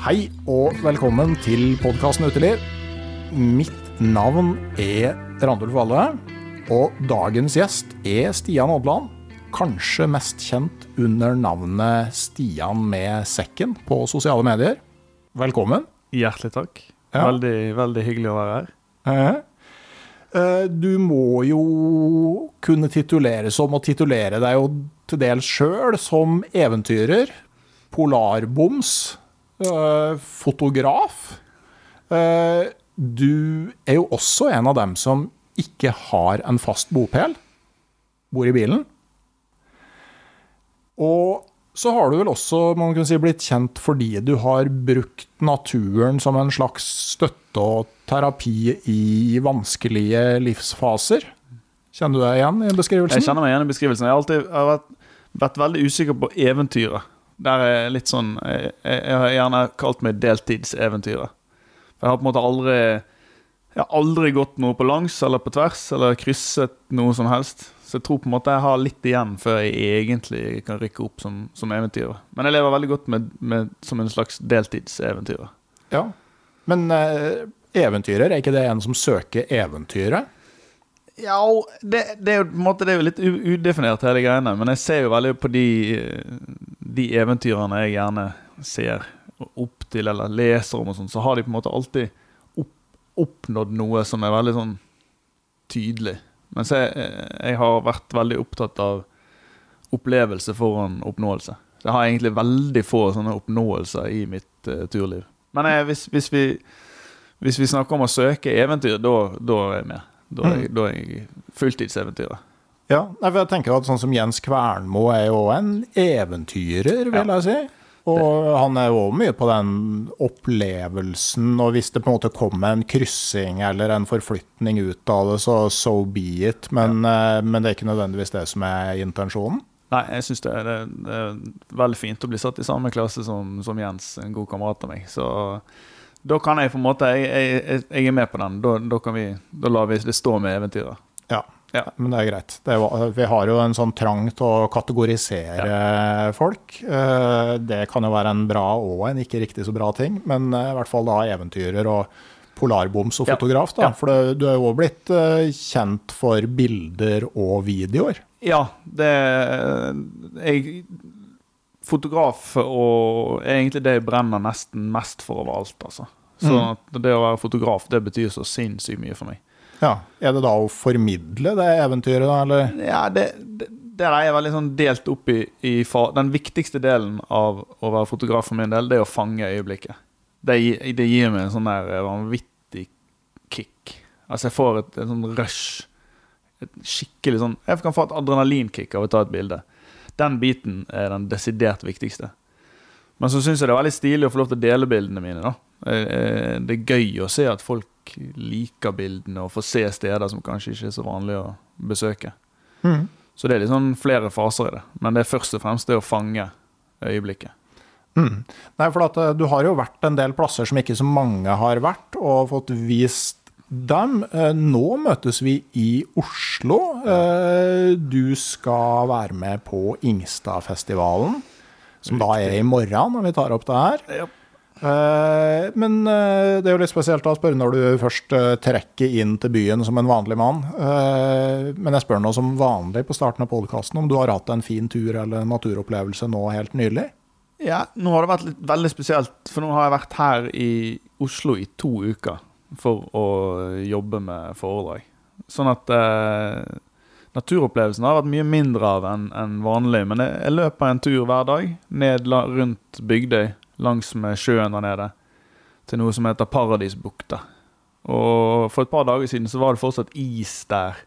Hei og velkommen til podkasten Uteliv. Mitt navn er Randulf Valle, og dagens gjest er Stian Odland. Kanskje mest kjent under navnet Stian med sekken på sosiale medier. Velkommen. Hjertelig takk. Ja. Veldig, veldig hyggelig å være her. Eh, Du må jo kunne titulere som, og titulere deg jo til dels sjøl, som eventyrer, polarboms, fotograf. Eh, Du er jo også en av dem som ikke har en fast bopel. Bor i bilen. Og så har du vel også si, blitt kjent fordi du har brukt naturen som en slags støtte og terapi i vanskelige livsfaser. Kjenner du deg igjen i beskrivelsen? Jeg kjenner meg igjen i beskrivelsen. Jeg har alltid vært, vært veldig usikker på eventyret. Der er litt sånn Jeg, jeg, jeg har gjerne kalt meg deltidseventyret. For jeg har på en måte aldri Jeg har aldri gått noe på langs eller på tvers eller krysset noe som helst. Så jeg tror på en måte jeg har litt igjen før jeg egentlig kan rykke opp som, som eventyrer. Men jeg lever veldig godt med, med, som en slags deltidseventyrer. Ja. Men eh, eventyrer, er ikke det en som søker eventyret? Ja, det, det, er jo, på en måte, jo litt udefinert, hele greiene. Men jeg ser jo veldig på de, de eventyrene jeg gjerne ser opp til eller leser om, og sånn, så har de på en måte alltid opp, oppnådd noe som er veldig sånn tydelig. Mens jeg, jeg har vært veldig opptatt av opplevelse foran oppnåelse. Jeg har egentlig veldig få sånne oppnåelser i mitt uh, turliv. Men jeg, hvis, hvis, vi, hvis vi snakker om å søke eventyr, da er jeg med. Da er jeg, da er jeg fulltidseventyrer. Ja, for jeg tenker at sånn som Jens Kvernmo er jo en eventyrer, vil jeg si. Og han er jo mye på den opplevelsen, og hvis det på en måte kommer en kryssing eller en forflytning ut av det, så so be it. Men, ja. men det er ikke nødvendigvis det som er intensjonen. Nei, jeg syns det, er- det, er veldig fint å bli satt i samme klasse som, som Jens, en god kamerat av meg. Så da kan jeg på en måte Jeg, jeg, jeg er med på den. Da, da, kan vi, da lar vi det stå med eventyret. Ja, Ja. men det er greit. Det er, vi har jo en sånn trang til å kategorisere folk. Eh, Det kan jo være en bra og en ikke riktig så bra ting, men eh, i hvert fall da eventyrer og polarboms og fotograf. da. Ja. For det, du er jo blitt eh, kjent for bilder og videoer. Ja, det Jeg Fotograf og er egentlig det jeg brenner nesten mest for overalt, altså. Så Mm. det å være fotograf, det betyr så sinnssykt mye for meg. Ja. Er det da å formidle det eventyret, da, eller? Ja, det, det, det er jeg veldig sånn delt opp i, i Den viktigste delen av å være fotograf for min del, det er å fange øyeblikket. Det, det gir meg en sånn der vanvittig kick. Altså, jeg får et, et sånn rush. Et skikkelig sånn Jeg kan få et adrenalinkick av å ta et bilde. Den biten er den desidert viktigste. Men så syns jeg det er veldig stilig å få lov til å dele bildene mine. da Eh, eh, Det er gøy å se at folk liker bildene og får se steder som kanskje ikke er så vanlig å besøke. Mm. Så det er litt sånn flere faser i det. Men det er først og fremst det å fange øyeblikket. Mm. Nei, for at eh, du har jo vært en del plasser som ikke så mange har vært, og fått vist dem. Eh, Nå møtes vi i Oslo. Eh, Du skal være med på Ingstadfestivalen. som da er i morgen når vi tar opp det her. Eh, men det er jo litt spesielt å spørre når du først trekker inn til byen som en vanlig mann. Men jeg spør nå som vanlig på starten av podkasten om du har hatt en fin tur eller naturopplevelse nå helt nylig? Ja, nå har det vært litt, veldig spesielt, for nå har jeg vært her i Oslo i to uker for å jobbe med foredrag. Sånn at eh, naturopplevelsen har vært mye mindre av enn en vanlig. Men jeg, jeg løper en tur hver dag ned la, rundt Bygdøy, langs med sjøen der nede, til noe som heter Paradisbukta. Og for et par dager siden så var det fortsatt is der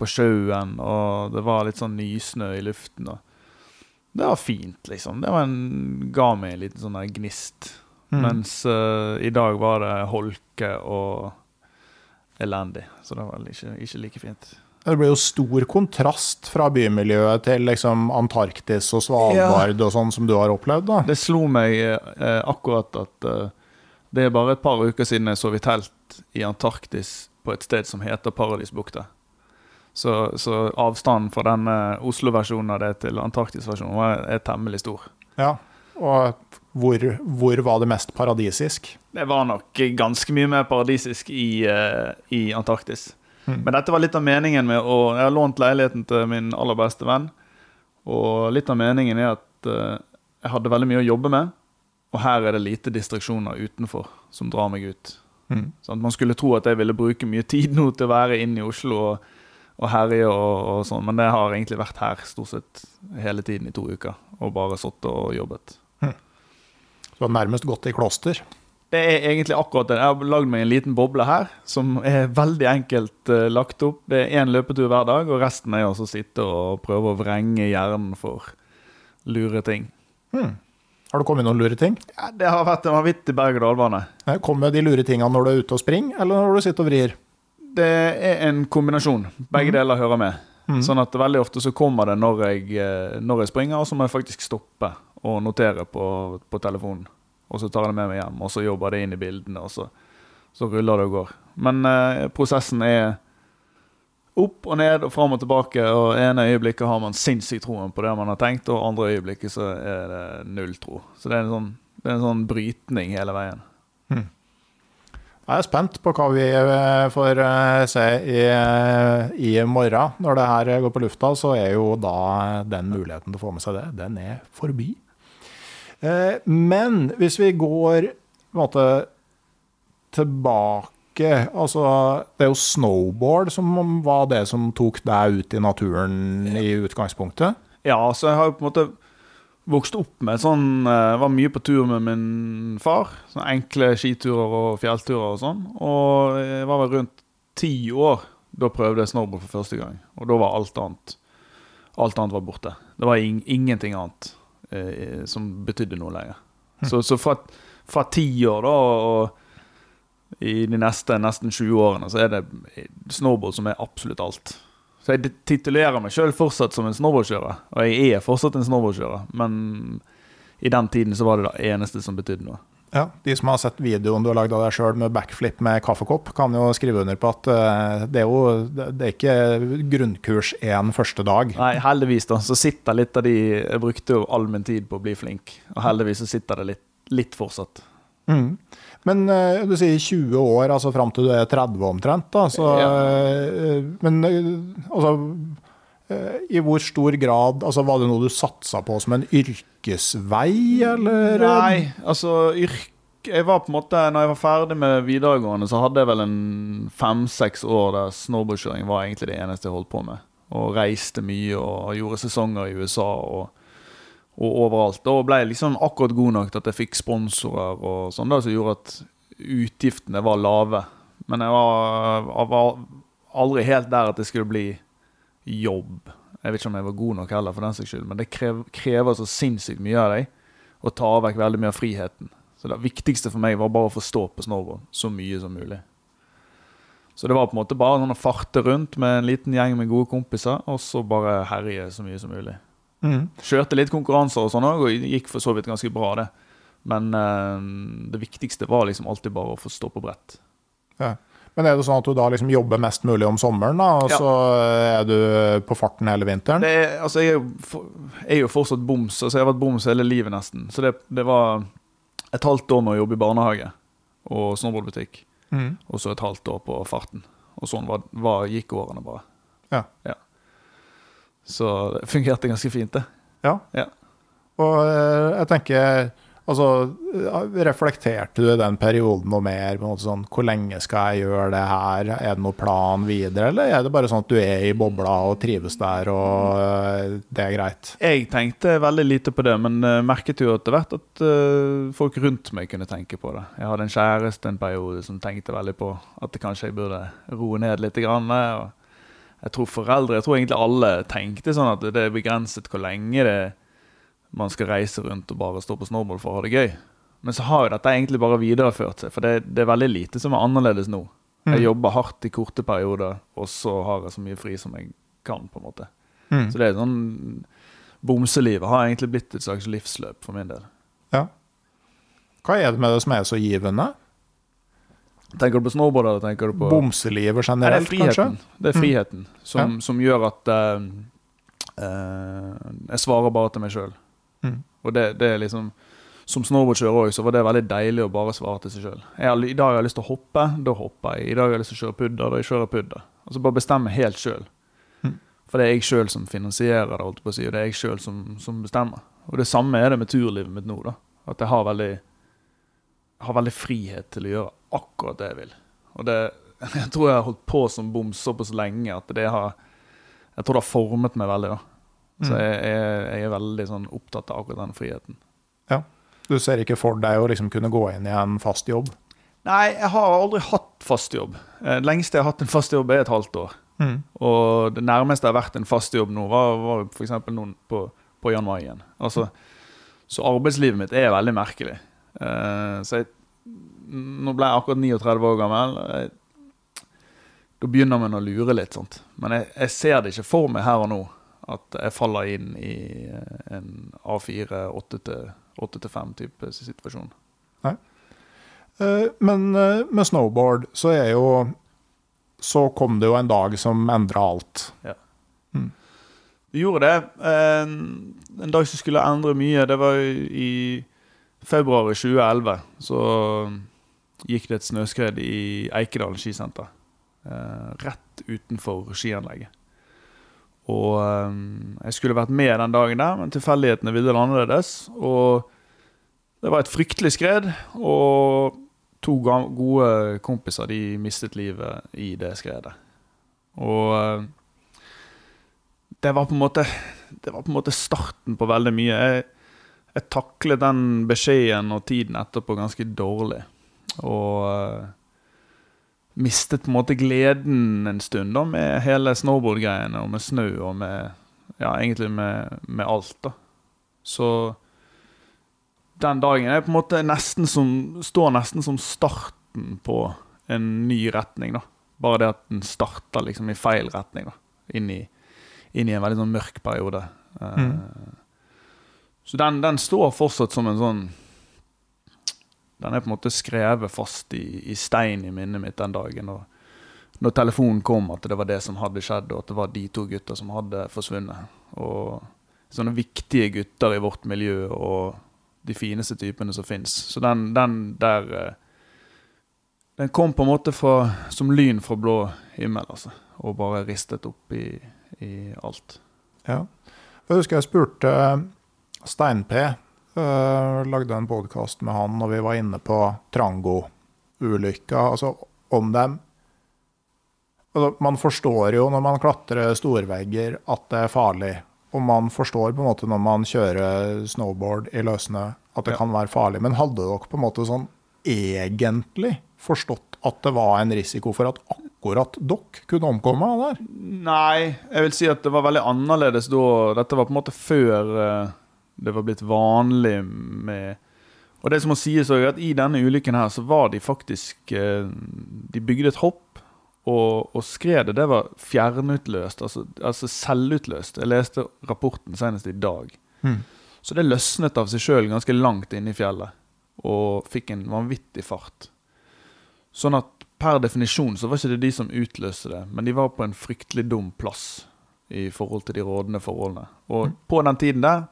på sjøen, og det var litt sånn nysnø i luften. og det var fint, liksom. Det var en, ga meg en liten sånn gnist. Mm. Mens uh, i dag var det holke og elendig. Så det var ikke, ikke like fint. Det blir jo stor kontrast fra bymiljøet til liksom Antarktis og Svalbard og sånn som du har opplevd. da. Det slo meg eh, akkurat at eh, det er bare et par uker siden jeg sov i telt i Antarktis på et sted som heter Paradisbukta. Så, så avstanden fra denne Oslo-versjonen av det til Antarktis-versjonen er temmelig stor. Ja, Og hvor, hvor var det mest paradisisk? Det var nok ganske mye mer paradisisk i, eh, i Antarktis. Mm. Men dette var litt av meningen med å Jeg har lånt leiligheten til min aller beste venn. Og litt av meningen er at eh, jeg hadde veldig mye å jobbe med. Og her er det lite distraksjoner utenfor som drar meg ut. Mm. Sånn man skulle tro at jeg ville bruke mye tid nå til å være inne i Oslo og, og herje og, og sånn, men det har egentlig vært her stort sett hele tiden i to uker. Og bare sittet og jobbet. Du har nærmest gått i kloster. Det er egentlig akkurat det. Jeg har lagd meg en liten boble her, som er veldig enkelt uh, lagt opp. Det er én løpetur hver dag, og resten er å sitte og prøve å vrenge hjernen for lure ting. Hmm. Har det kommet noen lure ting? Ja, det har vært en vanvittig berg-og-dal-bane. Kommer de lure tingene når du er ute og springer, eller når du sitter og vrir? Det er en kombinasjon. Begge mm. deler hører med. Mm. Sånn at veldig ofte så kommer det når jeg, eh, når jeg springer, og så må jeg faktisk stoppe og notere på, på telefonen. Og så tar jeg det med meg hjem, og så jobber det inn i bildene, og så, så ruller det og går. Men eh, prosessen er opp og ned og fram og tilbake, og ene øyeblikket har man sinnssykt troen på det man har tenkt, og andre øyeblikket så er det null tro. Så det er en sånn, er en sånn brytning hele veien. Jeg er spent på hva vi eh, får eh, se i, eh, i morgen. Når det her går på lufta, så er jo da den muligheten til å få med seg det, den er forbi. Eh, Men hvis vi går måte tilbake Altså, det er jo snowboard som var det som tok deg ut i naturen i utgangspunktet. Ja, så jeg har jo på en måte vokst opp med sånn jeg Var mye på tur med min far. Sånne enkle skiturer og fjellturer og sånn. Og jeg var vel rundt ti år da prøvde jeg snowboard for første gang. Og da var alt annet Alt annet var borte. Det var in ingenting annet eh, som betydde noe lenger. Så, så fra, fra ti år da og i de neste nesten 20 årene så er det snowboard som er absolutt alt. Så jeg titulerer meg sjøl fortsatt som en snowboardkjører, og jeg er fortsatt en snowboardkjører, men i den tiden så var det det eneste som betydde noe. Ja, De som har sett videoen du har lagd av deg sjøl med backflip med kaffekopp, kan jo skrive under på at eh, det er jo det er ikke grunnkurs én første dag. Nei, heldigvis da, så sitter litt av de Jeg brukte jo all min tid på å bli flink, og heldigvis så sitter det litt, litt fortsatt. Mm. Men eh, du sier 20 år, altså fram til du er 30 omtrent. da, så, Ja. eh, Men altså I hvor stor grad altså Var det noe du satsa på som en yrkesvei, eller? Nei, altså yrk jeg var på en måte, når jeg var ferdig med videregående, så hadde jeg vel en fem-seks år der snowboardkjøring var egentlig det eneste jeg holdt på med. Og reiste mye og gjorde sesonger i USA og, og overalt. Da ble jeg liksom akkurat god nok til at jeg fikk sponsorer og sånn, da, som gjorde at utgiftene var lave. Men jeg var, jeg var aldri helt der at det skulle bli jobb. Jeg vet ikke om jeg var god nok heller, for den saks skyld, men det krev, krever så sinnssykt mye av deg å ta vekk veldig mye av friheten. Så det viktigste for meg var bare å få stå på snowboard så mye som mulig. Så det var på en måte bare å farte rundt med en liten gjeng med gode kompiser, og så bare herje så mye som mulig. Mm. Kjørte litt konkurranser og sånn òg, og gikk for så vidt ganske bra, det. Men eh, det viktigste var liksom alltid bare å få stå på brett. Ja. Men er det sånn at du da liksom jobber mest mulig om sommeren, da, og Ja. så er du på farten hele vinteren? Det er, altså, jeg er jo, for, jeg er jo fortsatt boms. Altså, jeg har vært boms hele livet, nesten. Så det, det var et halvt år med å jobbe i barnehage og snowboardbutikk. Mm. Og så et halvt år på farten. Og sånn var, var, gikk årene bare. Ja. Så det fungerte ganske fint, det. Ja. Ja. Og eh, jeg tenker Altså, reflekterte du i den perioden noe mer? på en måte sånn, Hvor lenge skal jeg gjøre det her? Er det noen plan videre, eller er det bare sånn at du er i bobla og trives der, og eh, det er greit? Jeg tenkte veldig lite på det, men uh, merket jo etter hvert at eh, folk rundt meg kunne tenke på det. Jeg hadde en kjæreste en periode som tenkte veldig på at kanskje jeg burde roe ned litt. Grann, og jeg tror foreldre, jeg tror egentlig alle tenkte sånn at det er begrenset hvor lenge det man skal reise rundt og bare stå på snowboard for å ha det gøy. Men så har jo dette egentlig bare videreført seg, for det, det er veldig lite som er annerledes nå. Jeg Mm. jobber hardt i korte perioder, og så har jeg så mye fri som jeg kan. på en måte. Mm. Så det er sånn Bomselivet har egentlig blitt et slags livsløp for min del. Ja. Hva er det med det som er så givende? Tenker du på snowboard, eller tenker du på Bomselivet Nei, det er generelt, kanskje? friheten. Det er friheten som, Ja. som gjør at uh, uh, jeg svarer bare til meg sjøl. Mm. Og det, det er liksom Som snowboardkjører òg, så var det veldig deilig å bare svare til seg sjøl. I dag har jeg lyst til å hoppe, da hopper jeg. I dag har jeg lyst til å kjøre pudder, da kjører jeg pudder. Altså bare bestemme helt sjøl. Mm. For det er jeg sjøl som finansierer det, holdt på å si, og det er jeg sjøl som, som bestemmer. Og det samme er det med turlivet mitt nå. da At jeg har veldig har veldig frihet til å gjøre akkurat det jeg vil. Og det, jeg tror jeg har holdt på som boms såpass lenge at det har Jeg tror det har formet meg veldig. da Så Mm. jeg, jeg, jeg er veldig sånn opptatt av akkurat den friheten. Ja. Du ser ikke for deg å liksom kunne gå inn i en fast jobb? Nei, jeg har aldri hatt fast jobb. Eh, lengste jeg har hatt en fast jobb, er et halvt år. Mm. Og det nærmeste jeg har vært en fast jobb nå, var, var f.eks. noen på, på Jan Mayen. Altså, så arbeidslivet mitt er veldig merkelig. Uh, så jeg, nå ble jeg akkurat 39 år gammel. Jeg, da begynner man å lure litt. Sant? Men jeg, jeg ser det ikke for meg her og nå at jeg faller inn i eh, en A4 8-5-type situasjon. Nei. Men eh, med snowboard så er jo Så kom det jo en dag som endra alt. Ja, Vi gjorde det. En, dag som skulle endre mye, det var i februar 2011. Så gikk det et snøskred i Eikedalen skisenter. Eh, rett utenfor skianlegget. Og eh, jeg skulle vært med den dagen der, men tilfeldighetene ville det annerledes. Og det var et fryktelig skred, og to gode kompiser de mistet livet i det skredet. Og eh, det var på en måte Det var på en måte starten på veldig mye. Jeg, jeg taklet den beskjeden og tiden etterpå ganske dårlig. Og mistet på en måte gleden en stund da med hele snowboard-greiene og med snø og med Ja, egentlig med, med alt, da. Så den dagen er på en måte nesten som står nesten som starten på en ny retning, da. Bare det at den starter liksom i feil retning, da. Inn i, inn i en veldig sånn mørk periode. Eh, Så den, den står fortsatt som en sånn Den er på en måte skrevet fast i, i stein i minnet mitt den dagen. Og når telefonen kom at det var det som hadde skjedd, og at det var de to gutta som hadde forsvunnet. Og sånne viktige gutter i vårt miljø, og de fineste typene som fins. Så den, den der eh, Den kom på en måte fra, som lyn fra blå himmel, altså. Og bare ristet opp i, i alt. Ja. Jeg husker jeg spurte Stein-P. Eh, lagde en podkast med han når vi var inne på Trango-ulykka. Altså om dem altså, Man forstår jo når man klatrer storvegger at det er farlig. Og man forstår på en måte når man kjører snowboard i løssnø at det Ja. kan være farlig. Men hadde dere på en måte sånn egentlig forstått at det var en risiko for at akkurat dere kunne omkomme der? Nei, jeg vil si at det var veldig annerledes da. Dette var på en måte før eh, det var blitt vanlig med Og det som må sies er at i denne ulykken her, så var de faktisk eh, De bygde et hopp, og, og skredet det var fjernutløst, altså, altså selvutløst. Jeg leste rapporten senest i dag. Mm. Så det løsnet av seg sjøl ganske langt inne i fjellet, og fikk en vanvittig fart. Sånn at per definisjon så var ikke det de som utløste det, men de var på en fryktelig dum plass i forhold til de rådende forholdene. Og Mm. på den tiden der,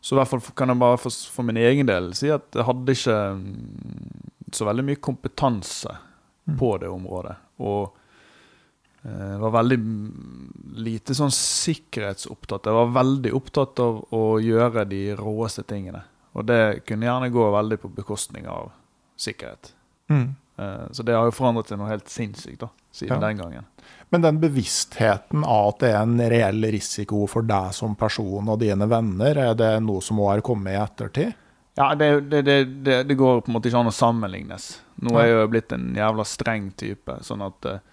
så i hvert fall kan jeg bare for, for min egen del si at jeg hadde ikke mm, så veldig mye kompetanse Mm. på det området. Og eh, var veldig mm, lite sånn sikkerhetsopptatt. Jeg var veldig opptatt av å gjøre de råeste tingene. Og det kunne gjerne gå veldig på bekostning av sikkerhet. Mm. Eh, Så det har jo forandret seg noe helt sinnssykt da, siden Ja. den gangen. Men den bevisstheten av at det er en reell risiko for deg som person og dine venner, er det noe som òg har kommet i ettertid? Ja, det, det, det, det, går på en måte ikke an å sammenlignes. Nå er jeg jo blitt en jævla streng type, sånn at eh,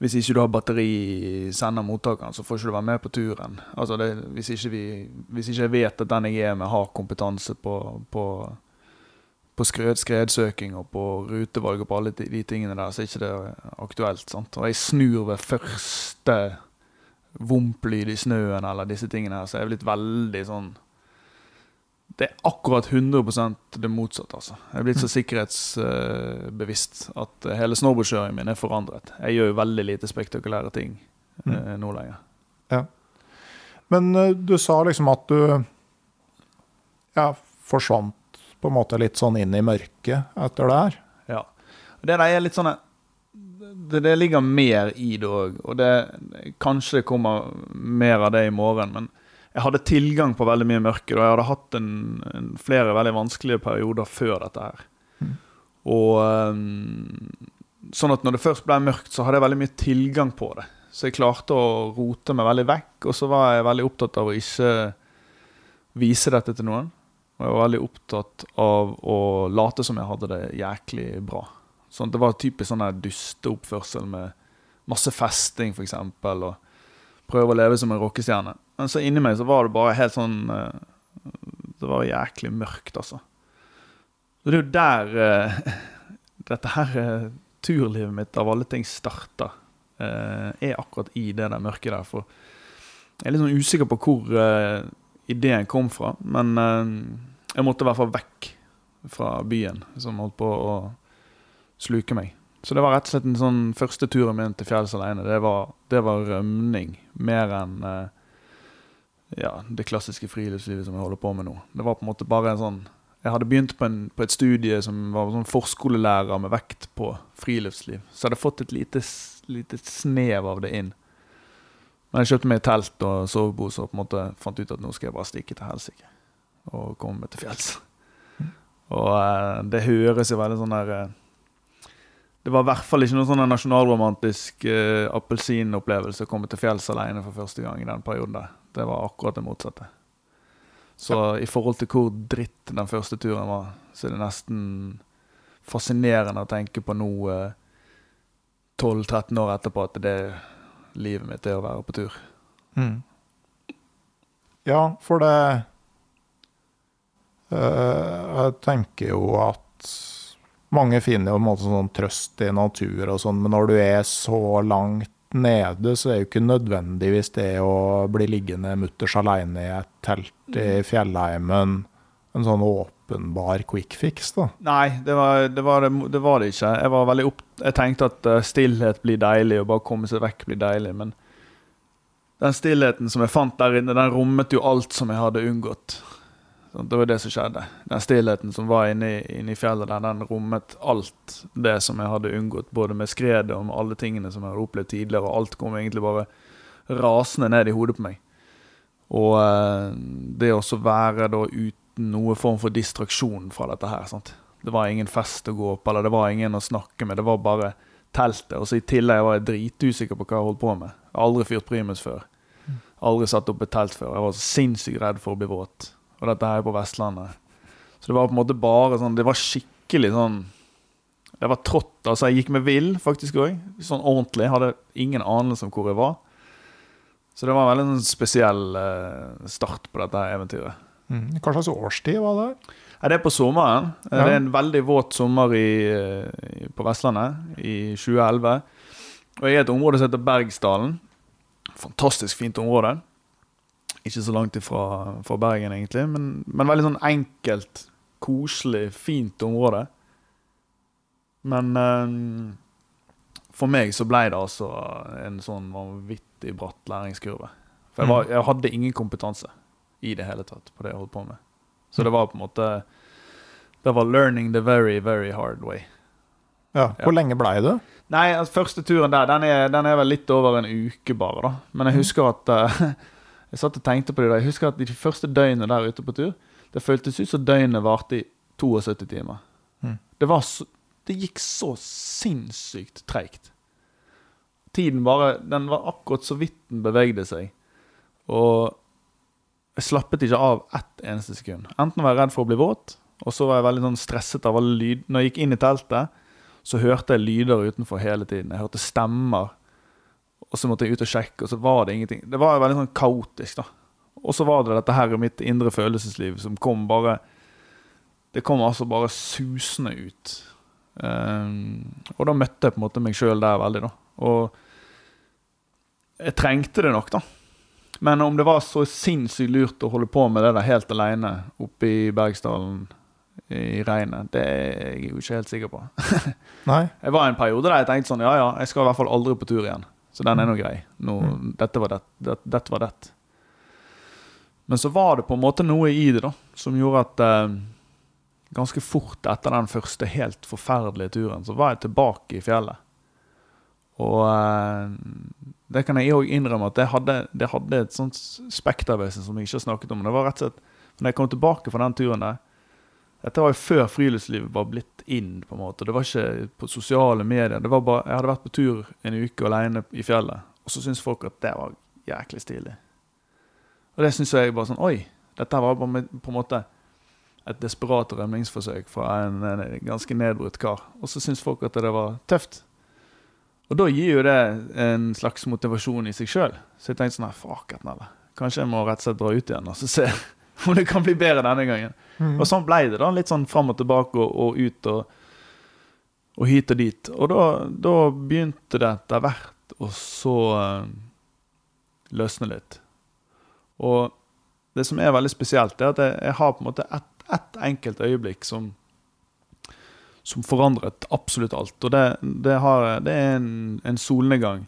hvis ikke du har batteri i sender-mottakeren, så får ikke du være med på turen. Altså det, hvis, ikke vi, hvis ikke jeg vet at den jeg er med, har kompetanse på, på, på skred, skredsøking og på rutevalg og på alle de, tingene der, så er ikke det aktuelt. sant? Og jeg snur ved første vomplyd i snøen eller disse tingene her, så jeg er blitt veldig sånn det er akkurat 100% det motsatte. altså. Jeg er blitt så sikkerhetsbevisst at hele snowboardkjøringen min er forandret. Jeg gjør jo veldig lite spektakulære ting mm. nå lenger. Men eh, du sa liksom at du ja, forsvant på en måte litt sånn inn i mørket etter det her. Ja. Det der er litt sånn det, det ligger mer i det òg, og det, kanskje det kommer mer av det i morgen. Men jeg hadde tilgang på veldig mye mørke, og jeg hadde hatt en, en flere veldig vanskelige perioder før dette her. Mm. Og um, sånn at når det først ble mørkt, så hadde jeg veldig mye tilgang på det. Så jeg klarte å rote meg veldig vekk, og så var jeg veldig opptatt av å ikke vise dette til noen. Og jeg var veldig opptatt av å late som jeg hadde det jæklig bra. Sånn, det var typisk sånn dusteoppførsel med masse festing, f.eks., og prøve å leve som en rockestjerne. Men så inni meg så var det bare helt sånn eh, Det var jæklig mørkt, altså. Så det er jo der eh, dette her eh, turlivet mitt av alle ting starta. eh, er akkurat i det der mørket der. For jeg er litt sånn usikker på hvor ideen kom fra, men jeg måtte i hvert fall vekk fra byen som holdt på å sluke meg. Så det var rett og slett den sånn første turen min til fjells alene. Det var, det var rømning mer enn eh, ja, det klassiske friluftslivet som jeg holder på med nå. Det var på en måte bare en sånn Jeg hadde begynt på, en, på et studie som var sånn forskolelærer med vekt på friluftsliv. Så jeg hadde fått et lite, lite snev av det inn. Men jeg kjøpte meg telt og sovepose og på en måte fant ut at nå skal jeg bare stikke til helsike. Og komme til fjells. Og eh, det høres jo veldig sånn der eh, Det var i hvert fall ikke noen sånn nasjonalromantisk eh, appelsinopplevelse å komme til fjells alene for første gang i den perioden der. Det var akkurat det motsatte. Så i forhold til hvor dritt den første turen var, så er det nesten fascinerende å tenke på nå, eh, 12-13 år etterpå, at det er livet mitt er å være på tur. Mm. Ja, for det Jeg tenker jo at mange finner jo en måte sånn trøst i natur og sånn, men når du er så langt nede, så er det jo ikke nødvendigvis det å bli liggende mutters aleine i et telt i fjellheimen en sånn åpenbar quick fix, da. Nei, det var det, var det, det, var det ikke. Jeg, var veldig opp, jeg tenkte at eh, stillhet blir deilig, og bare komme seg vekk blir deilig. Men den stillheten som jeg fant der inne, den rommet jo alt som jeg hadde unngått. Det var det som skjedde. Den stillheten som var inne, i- inne i fjellet der, den rommet alt det som jeg hadde unngått. Både med skredet og med alle tingene som jeg hadde opplevd tidligere. Og alt kom egentlig bare rasende ned i hodet på meg. Og eh, det å være da uten noe form for distraksjon fra dette her. sant? Det var ingen fest å gå på, eller det var ingen å snakke med. Det var bare teltet. Og så i tillegg var jeg dritusikker på hva jeg holdt på med. Jeg har aldri fyrt primus før. Aldri satt opp et telt før. Jeg var så sinnssykt redd for å bli våt. Og dette her er på Vestlandet. Så det var på en måte bare sånn Det var skikkelig sånn Det var trått. Altså, jeg gikk med vill faktisk òg. Sånn ordentlig. Jeg hadde ingen anelse om hvor jeg var. Så det var en veldig sånn spesiell eh, start på dette eventyret. Mm. Hva slags årstid var det? Ja, det er på sommeren. Ja. Det er en veldig våt sommer i, eh, på Vestlandet i 2011. Og jeg er i et område som heter Bergsdalen. Fantastisk fint område. Ikke så langt ifra fra Bergen, egentlig, men, men veldig sånn enkelt, koselig, fint område. Men eh, for meg så ble det altså en sånn vanvittig bratt læringskurve. For jeg, var, jeg hadde ingen kompetanse i det hele tatt på det jeg holdt på med. Så det var på en måte Det var 'learning the very, very hard way'. Ja. Hvor lenge blei du? Nei, altså, første turen der, den er, den er vel litt over en uke bare, da. Men jeg husker at eh, Jeg satt og tenkte på det da. Jeg husker at de første døgnene der ute på tur, det føltes ut som døgnet varte i 72 timer. Mm. Det var så Det gikk så sinnssykt treigt. Tiden bare Den var akkurat så vidt den bevegde seg. Og jeg slappet ikke av ett eneste sekund. Enten var jeg redd for å bli våt, og så var jeg veldig sånn stresset av alle lyd. Når jeg gikk inn i teltet, så hørte jeg lyder utenfor hele tiden. Jeg hørte stemmer. Og så måtte jeg ut og sjekke, og så var det ingenting. Det var veldig sånn kaotisk, da. Og så var det dette her i mitt indre følelsesliv som kom bare Det kom altså bare susende ut. Um, og da møtte jeg på en måte meg sjøl der veldig, da. Og jeg trengte det nok, da. Men om det var så sinnssykt lurt å holde på med det der helt aleine oppe i Bergsdalen i regnet, det er jeg jo ikke helt sikker på. Nei. Jeg var en periode der jeg tenkte sånn Ja, ja, jeg skal i hvert fall aldri på tur igjen. Så den er nå grei. Nå, dette var det. det. Dette var det. Men så var det på en måte noe i det da, som gjorde at eh, ganske fort etter den første helt forferdelige turen, så var jeg tilbake i fjellet. Og eh, det kan jeg òg innrømme at det hadde, det hadde et sånt spektervesen som jeg ikke har snakket om. Det var rett og slett, når jeg kom tilbake fra den turen der Dette var jo før friluftslivet var blitt inn. på en måte. Det var ikke på sosiale medier. det var bare, Jeg hadde vært på tur en uke alene i fjellet, og så syntes folk at det var jæklig stilig. Og det syns jeg bare sånn Oi! Dette var på en måte et desperat rømningsforsøk fra en, en ganske nedbrutt kar. Og så syns folk at det var tøft. Og da gir jo det en slags motivasjon i seg sjøl. Så jeg tenkte sånn fuck Nelle. Kanskje jeg må rett og slett dra ut igjen og så se om det kan bli bedre denne gangen. Og sånn ble det, da. Litt sånn fram og tilbake og, og ut og, og hit og dit. Og da, da begynte det etter hvert å så uh, løsne litt. Og det som er veldig spesielt, er at jeg, jeg har på en måte ett et enkelt øyeblikk som, som forandret absolutt alt. Og det, det, har, det er en, en, solnedgang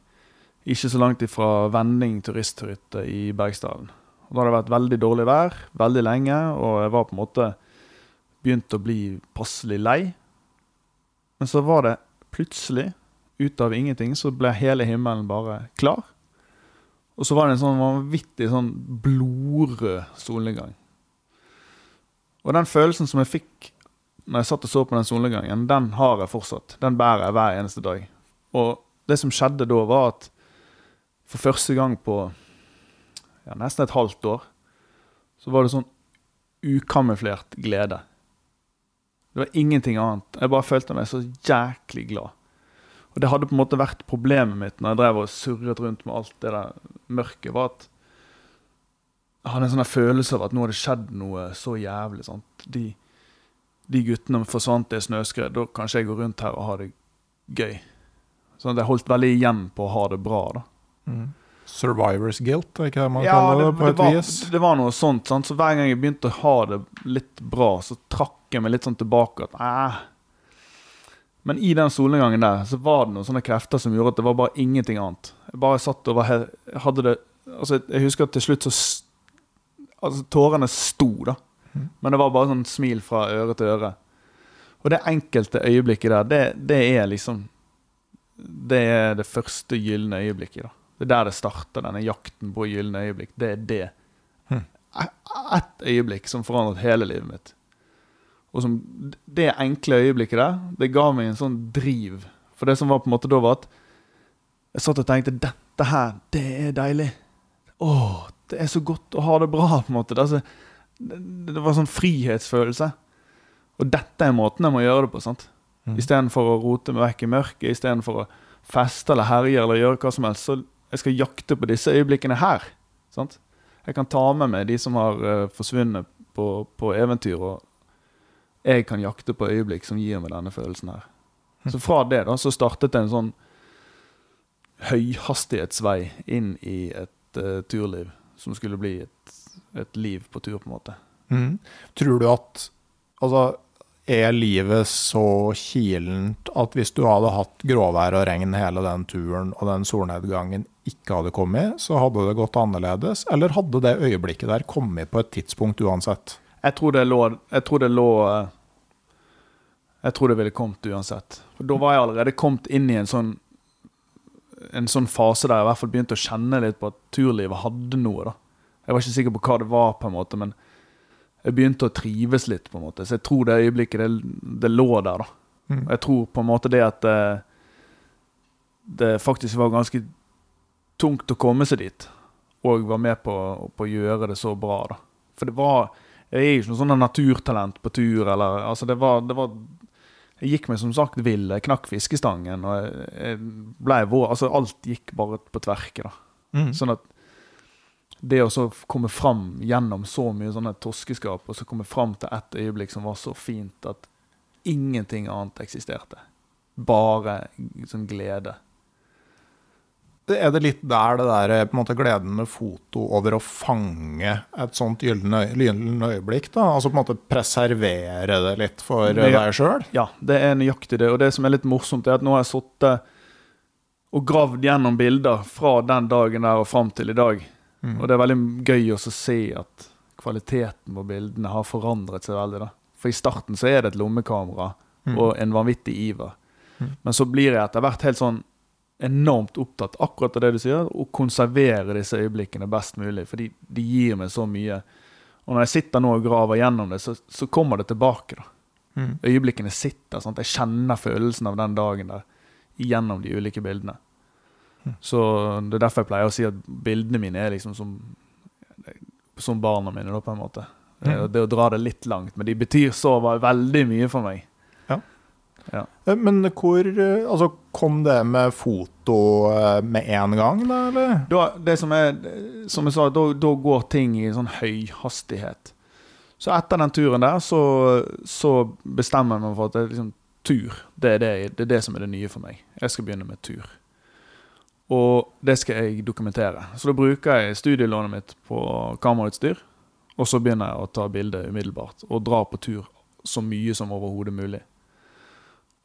ikke så langt ifra Vending turisthytte i Bergsdalen. Og da hadde det vært veldig dårlig vær veldig lenge, og jeg var på en måte begynt å bli passelig lei. Men så var det plutselig, ut av ingenting, så ble hele himmelen bare klar. Og så var det en sånn vanvittig sånn blodrød solnedgang. Og den følelsen som jeg fikk når jeg satt og så på den solnedgangen, den har jeg fortsatt. Den bærer jeg hver eneste dag. Og det som skjedde da, var at for første gang på ja, nesten et halvt år, så var det sånn ukamuflert glede. Det var ingenting annet. Jeg bare følte meg så jæklig glad. Og det hadde på en måte vært problemet mitt når jeg drev og surret rundt med alt det der mørket, var at jeg hadde en sånn følelse av at nå hadde skjedd noe så jævlig. Sant? De, de guttene forsvant i snøskred. Da kanskje jeg går rundt her og har det gøy. Sånn at jeg holdt veldig igjen på å ha det bra. da. Mm. Survivors guilt, er ikke det man ja, kaller det, det på et var, vis? Det var noe sånt. Sant? Så hver gang jeg begynte å ha det litt bra, så trakk jeg meg litt sånn tilbake. at. Men i den solnedgangen der så var det noen sånne krefter som gjorde at det var bare ingenting annet. Jeg bare satt og var hadde det altså Jeg husker at til slutt så altså Tårene sto, da. Men det var bare sånn smil fra øre til øre. Og det enkelte øyeblikket der, det, det er liksom Det er det første gylne øyeblikket. da. Det er der det starter, denne jakten på gylne øyeblikk. Det er det. Hm. E- Ett øyeblikk som forandret hele livet mitt. Og som, det enkle øyeblikket der, det ga meg en sånn driv. For det som var på en måte da, var at jeg satt og tenkte dette her, det er deilig. Åh, det er så godt å ha det bra, på en måte. Det, så- det, det var sånn frihetsfølelse. Og dette er måten jeg må gjøre det på. sant? Mm. Istedenfor å rote meg vekk i mørket, istedenfor å feste eller herje eller gjøre hva som helst. Så jeg skal jakte på disse øyeblikkene her. sant? Jeg kan ta med meg de som har uh, forsvunnet på, på eventyr, og jeg kan jakte på øyeblikk som gir meg denne følelsen her. Så fra det da, så startet en sånn høyhastighetsvei inn i et uh, turliv som skulle bli et, et liv på tur, på en måte. Mm. Tror du at Altså, er livet så kilent at hvis du hadde hatt gråvær og regn hele den turen, og den solnedgangen ikke hadde kommet, så hadde det gått annerledes? Eller hadde det øyeblikket der kommet på et tidspunkt uansett? Jeg tror det lå Jeg tror det lå Jeg tror det ville kommet uansett. For da var jeg allerede kommet inn i en sånn en sånn fase der jeg i hvert fall begynte å kjenne litt på at turlivet hadde noe. da. Jeg var ikke sikker på hva det var, på en måte, men jeg begynte å trives litt. på en måte. Så jeg tror det øyeblikket det, det lå der. da. Mm. Jeg tror på en måte det at det, det faktisk var ganske tungt å komme seg dit. Og var med på, på å gjøre det så bra. da. For det var Jeg er jo ikke noe sånn naturtalent på tur. eller, altså det var, det var jeg gikk meg som sagt vill. Jeg knakk fiskestangen. og jeg, jeg ble vår, altså Alt gikk bare på tverke. da. Mm. Sånn at det å komme fram gjennom så mye sånne torskeskap, og så komme fram til ett øyeblikk som var så fint at ingenting annet eksisterte. Bare sånn glede. Er det litt der det der på en måte gleden med foto over å fange et sånt gyllen øyeblikk? da? Altså på en måte preservere det litt for eh, deg sjøl? Ja, det er nøyaktig det. Og det som er litt morsomt, er at nå har jeg sittet og gravd gjennom bilder fra den dagen der og fram til i dag. Mm. Og det er veldig gøy å se at kvaliteten på bildene har forandret seg veldig. da. For i starten så er det et lommekamera Mm. og en vanvittig iver. Mm. Men så blir jeg etter hvert helt sånn enormt opptatt akkurat av det du sier, å konservere disse øyeblikkene best mulig. Fordi de gir meg så mye. Og når jeg sitter nå og graver gjennom det, så, så kommer det tilbake. da. Mm. Øyeblikkene sitter. sant? Jeg kjenner følelsen av den dagen der gjennom de ulike bildene. Så det er derfor jeg pleier å si at bildene mine er liksom som, som barna mine, da, på en måte. Mm. Eh, Det å dra det litt langt, men de betyr så veldig mye for meg. Ja Men hvor eh, Altså, kom det med foto eh, med en gang, da, eller? Da, det som, er, som jeg sa, da, da går ting i sånn høy hastighet. Så etter den turen der, så, så bestemmer jeg meg for at det er liksom, tur, det er det, det er det som er det nye for meg. Jeg skal begynne med tur. Og det skal jeg dokumentere. Så da bruker jeg studielånet mitt på kamerautstyr. Og så begynner jeg å ta bilde umiddelbart, og dra på tur så mye som overhodet mulig.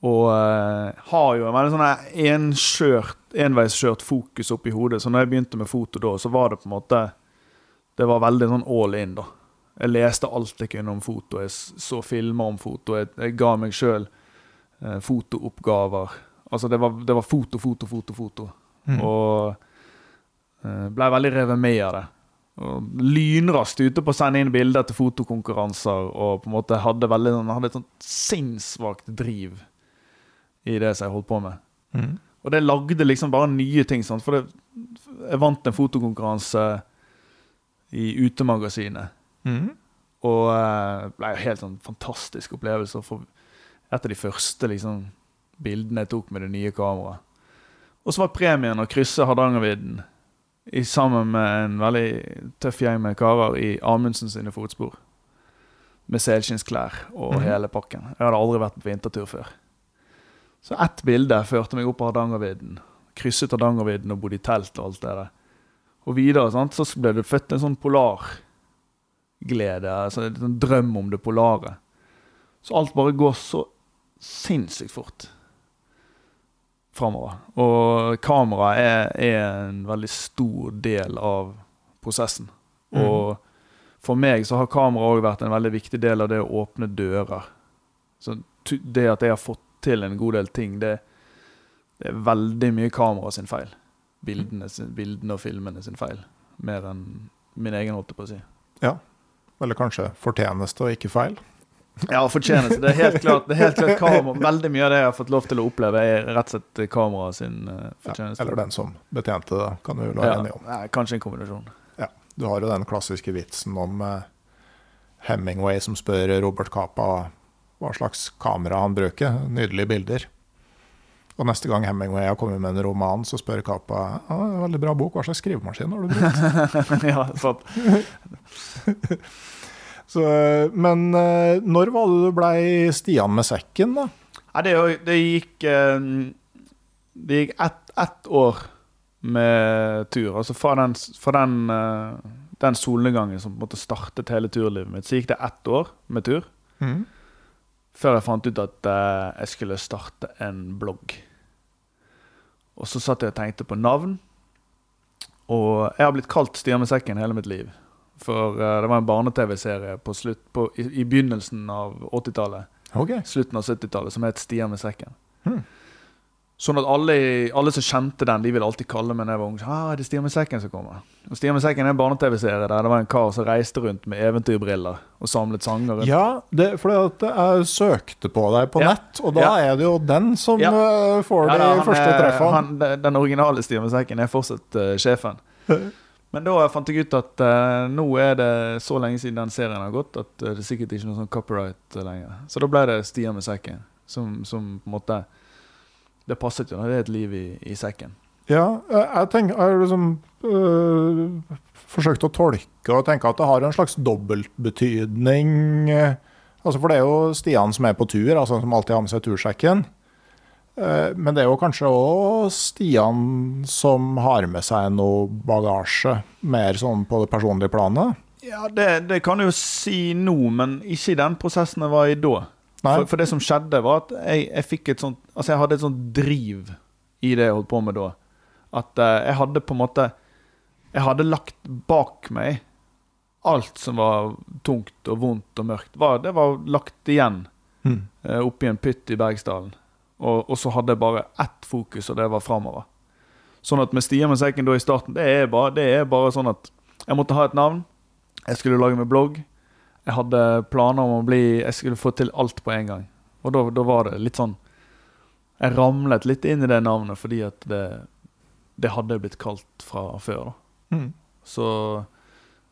Og uh, har jo en veldig sånn enveiskjørt fokus oppi hodet. Så når jeg begynte med foto da, så var det på en måte Det var veldig sånn all in, da. Jeg leste alt jeg kunne om foto. Jeg så filmer om foto. Jeg, jeg ga meg sjøl uh, fotooppgaver. Altså, det var, det var foto, foto, foto, foto. Mm. Og eh, ble veldig revet med av det. Og lynraskt ute på å sende inn bilder til fotokonkurranser. Og på en måte hadde, veldig, sånn- hadde et sånt sinnssvakt driv i det som jeg holdt på med. Mm. Og det lagde liksom bare nye ting. Sant? For det, jeg vant en fotokonkurranse i Utemagasinet. Mm. Og det ble jo helt sånn fantastisk opplevelse. For et av de første liksom, bildene jeg tok med det nye kameraet. Og så var premien å krysse Hardangervidda sammen med en veldig tøff gjeng med karer i Amundsen sine fotspor. Med selskinnsklær og Mhm. hele pakken. Jeg hadde aldri vært på vintertur før. Så ett bilde førte meg opp på Hardangervidda. Krysset Hardangervidda og bodde i telt og alt det der. Og videre sant, så ble det født en sånn polarglede, altså en drøm om det polare. Så alt bare går så sinnssykt fort framover. Og kamera er, er en veldig stor del av prosessen. Mhm. Og for meg så har kamera òg vært en veldig viktig del av det å åpne dører. Så det at jeg har fått til en god del ting, det, det er veldig mye kamera sin feil. Bildene, bildene og filmene sin feil. Mer enn min egen, holdt jeg på å si. Ja. Eller kanskje fortjeneste og ikke feil? Ja, fortjeneste. Det er helt klart, det er helt klart kamera. Veldig mye av det jeg har fått lov til å oppleve, er rett og slett kamera sin fortjeneste. Ja, eller den som betjente det, kan du være ja, enig om. Kanskje en kombinasjon. Du har jo den klassiske vitsen om eh, Hemingway som spør Robert Capa hva slags kamera han bruker. Nydelige bilder. Og neste gang Hemingway har kommet med en roman, så spør Capa ja, veldig bra bok, hva slags skrivemaskin har du brukt? ja, sant. Så, eh, men eh, når var det du blei Stian med sekken, da? Nei, det, det gikk eh, Det gikk ett et år med tur. Altså fra den, fra den, den solnedgangen som måtte startet hele turlivet mitt, så gikk det ett år med tur. Før jeg fant ut at jeg skulle starte en blogg. Og så satt jeg og tenkte på navn. Og jeg har blitt kalt Stian med sekken hele mitt liv. For uh, det var en barne-TV-serie på slutt, på, i, i begynnelsen av 80-tallet. Okay. Slutten av 70-tallet, som het Stian med sekken. Hmm. Sånn at alle, alle som kjente den, de ville alltid kalle meg når jeg var ung. Ah, det er Stian med sekken som kommer. Og Stian med sekken er en barne-TV-serie der det var en kar som reiste rundt med eventyrbriller og samlet sanger. rundt. Ja, det, fordi at jeg søkte på deg på Ja. nett, og da Ja. er det jo den som Ja. eh, får de første treffene. den originale Stian med sekken er fortsatt uh, sjefen. Men da fant jeg ut at uh, nå er det så lenge siden den serien har gått, at eh, det er sikkert ikke noe sånn copyright eh, lenger. Så da ble det Stian med sekken, som, som på en måte Det passet jo. Det er et liv i, i sekken. Ja, jeg tenker, jeg liksom øh, forsøkt å tolke og tenke at det har en slags dobbeltbetydning. Altså for det er jo Stian som er på tur, altså som alltid har med seg tursekken. Eh, Men det er jo kanskje òg Stian som har med seg noe bagasje, mer sånn på det personlige planet. Ja, det, det kan du jo si nå, men ikke i den prosessen jeg var i da. For, for det som skjedde, var at jeg, jeg fikk et sånt Altså, jeg hadde et sånt driv i det jeg holdt på med da. At uh, jeg hadde på en måte Jeg hadde lagt bak meg alt som var tungt og vondt og mørkt. Var, det var lagt igjen Mm. uh, oppi en pytt i Bergsdalen. Og, og så hadde jeg bare ett fokus, og det var framover. Sånn at med Stian med sekken da i starten, det er, bare, det er bare sånn at jeg måtte ha et navn. Jeg skulle lage meg blogg. Jeg hadde planer om å bli Jeg skulle få til alt på en gang. Og da, da var det litt sånn Jeg ramlet litt inn i det navnet fordi at det, det hadde blitt kalt fra før. da Mm. så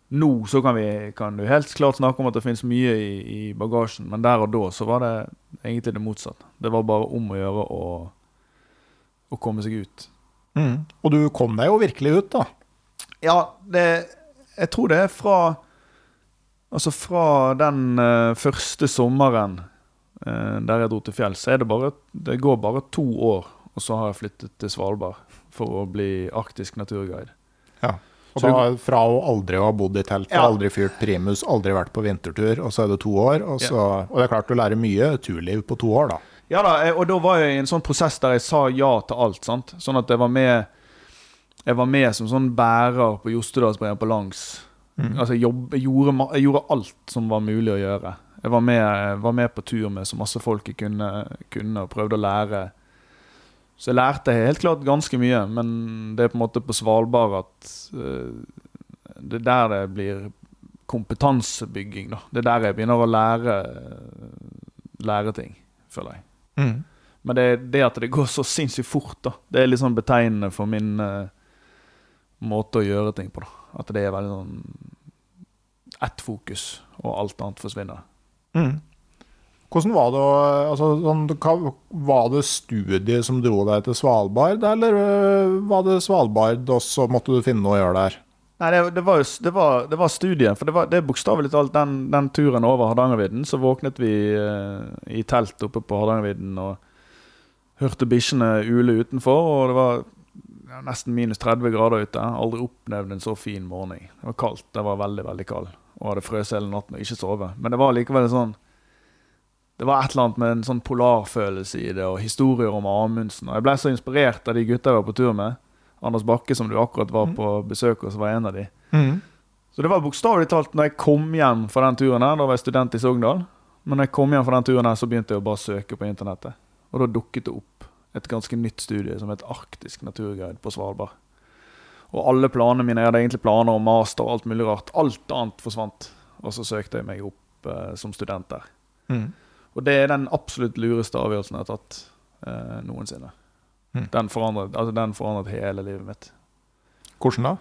nå så kan, vi, kan du helt klart snakke om at det finnes mye i, i bagasjen, men der og da så var det egentlig det motsatte. Det var bare om å gjøre å, å komme seg ut. Mm. Og du kom deg jo virkelig ut, da. Ja, det Jeg tror det er fra Altså fra den uh, første sommeren uh, der jeg dro til fjells, så er det bare Det går bare to år, og så har jeg flyttet til Svalbard for å bli arktisk naturguide. Og da fra å aldri ha bodd i telt, Ja. aldri fyrt primus, aldri vært på vintertur, og så er det to år. Og, så, og det er klart du lærer mye turliv på to år, da. Ja da, og da var jeg i en sånn prosess der jeg sa ja til alt. sant? Sånn at jeg var med Jeg var med som sånn bærer på Jostedalsbreen på langs. Altså jeg, jobb, jeg, gjorde, jeg gjorde alt som var mulig å gjøre. Jeg var med, var med på tur med så masse folk jeg kunne, kunne og prøvde å lære. Så jeg lærte helt klart ganske mye, men det er på en måte på Svalbard at eh, Det er der det blir kompetansebygging, da. Det er der jeg begynner å lære, lære ting, føler jeg. Mm. Men det, det at det går så sinnssykt fort, da. Det er litt sånn betegnende for min uh, måte å gjøre ting på. da. At det er veldig sånn ett fokus, og alt annet forsvinner. Mm. Hvordan var det, altså, sånn, Var det studiet som dro deg til Svalbard, eller øh, var det Svalbard, og så måtte du finne noe å gjøre der? Nei, det, det, var, det, var, det var studiet. For det, var, det er bokstavelig talt den, den turen over Hardangervidda. Så våknet vi eh, i telt oppe på Hardangervidda og hørte bikkjene ule utenfor. Og det var ja, nesten minus 30 grader ute. Aldri opplevd en så fin morgen. Det var kaldt. Det var veldig, veldig kaldt. Og hadde frøst hele natten og ikke sovet. Men det var likevel sånn Det var et eller annet med en sånn polarfølelse i det, og historier om Amundsen. Og jeg ble så inspirert av de gutta jeg var på tur med. Anders Bakke, som du akkurat var på besøk hos, var en av de. Mm. Så det var bokstavelig talt når jeg kom hjem fra den turen her, da var jeg student i Sogndal. Men når jeg kom hjem fra den turen her, så begynte jeg å bare søke på internettet. Og da dukket det opp et ganske nytt studie som het Arktisk naturguide på Svalbard. Og alle planene mine, jeg hadde egentlig planer om master og alt mulig rart. Alt annet forsvant. Og så søkte jeg meg opp eh, som student der. Mm. Og det er den absolutt lureste avgjørelsen jeg har tatt eh, noensinne. Mm. Den, forandret, altså, den forandret hele livet mitt. Hvordan da?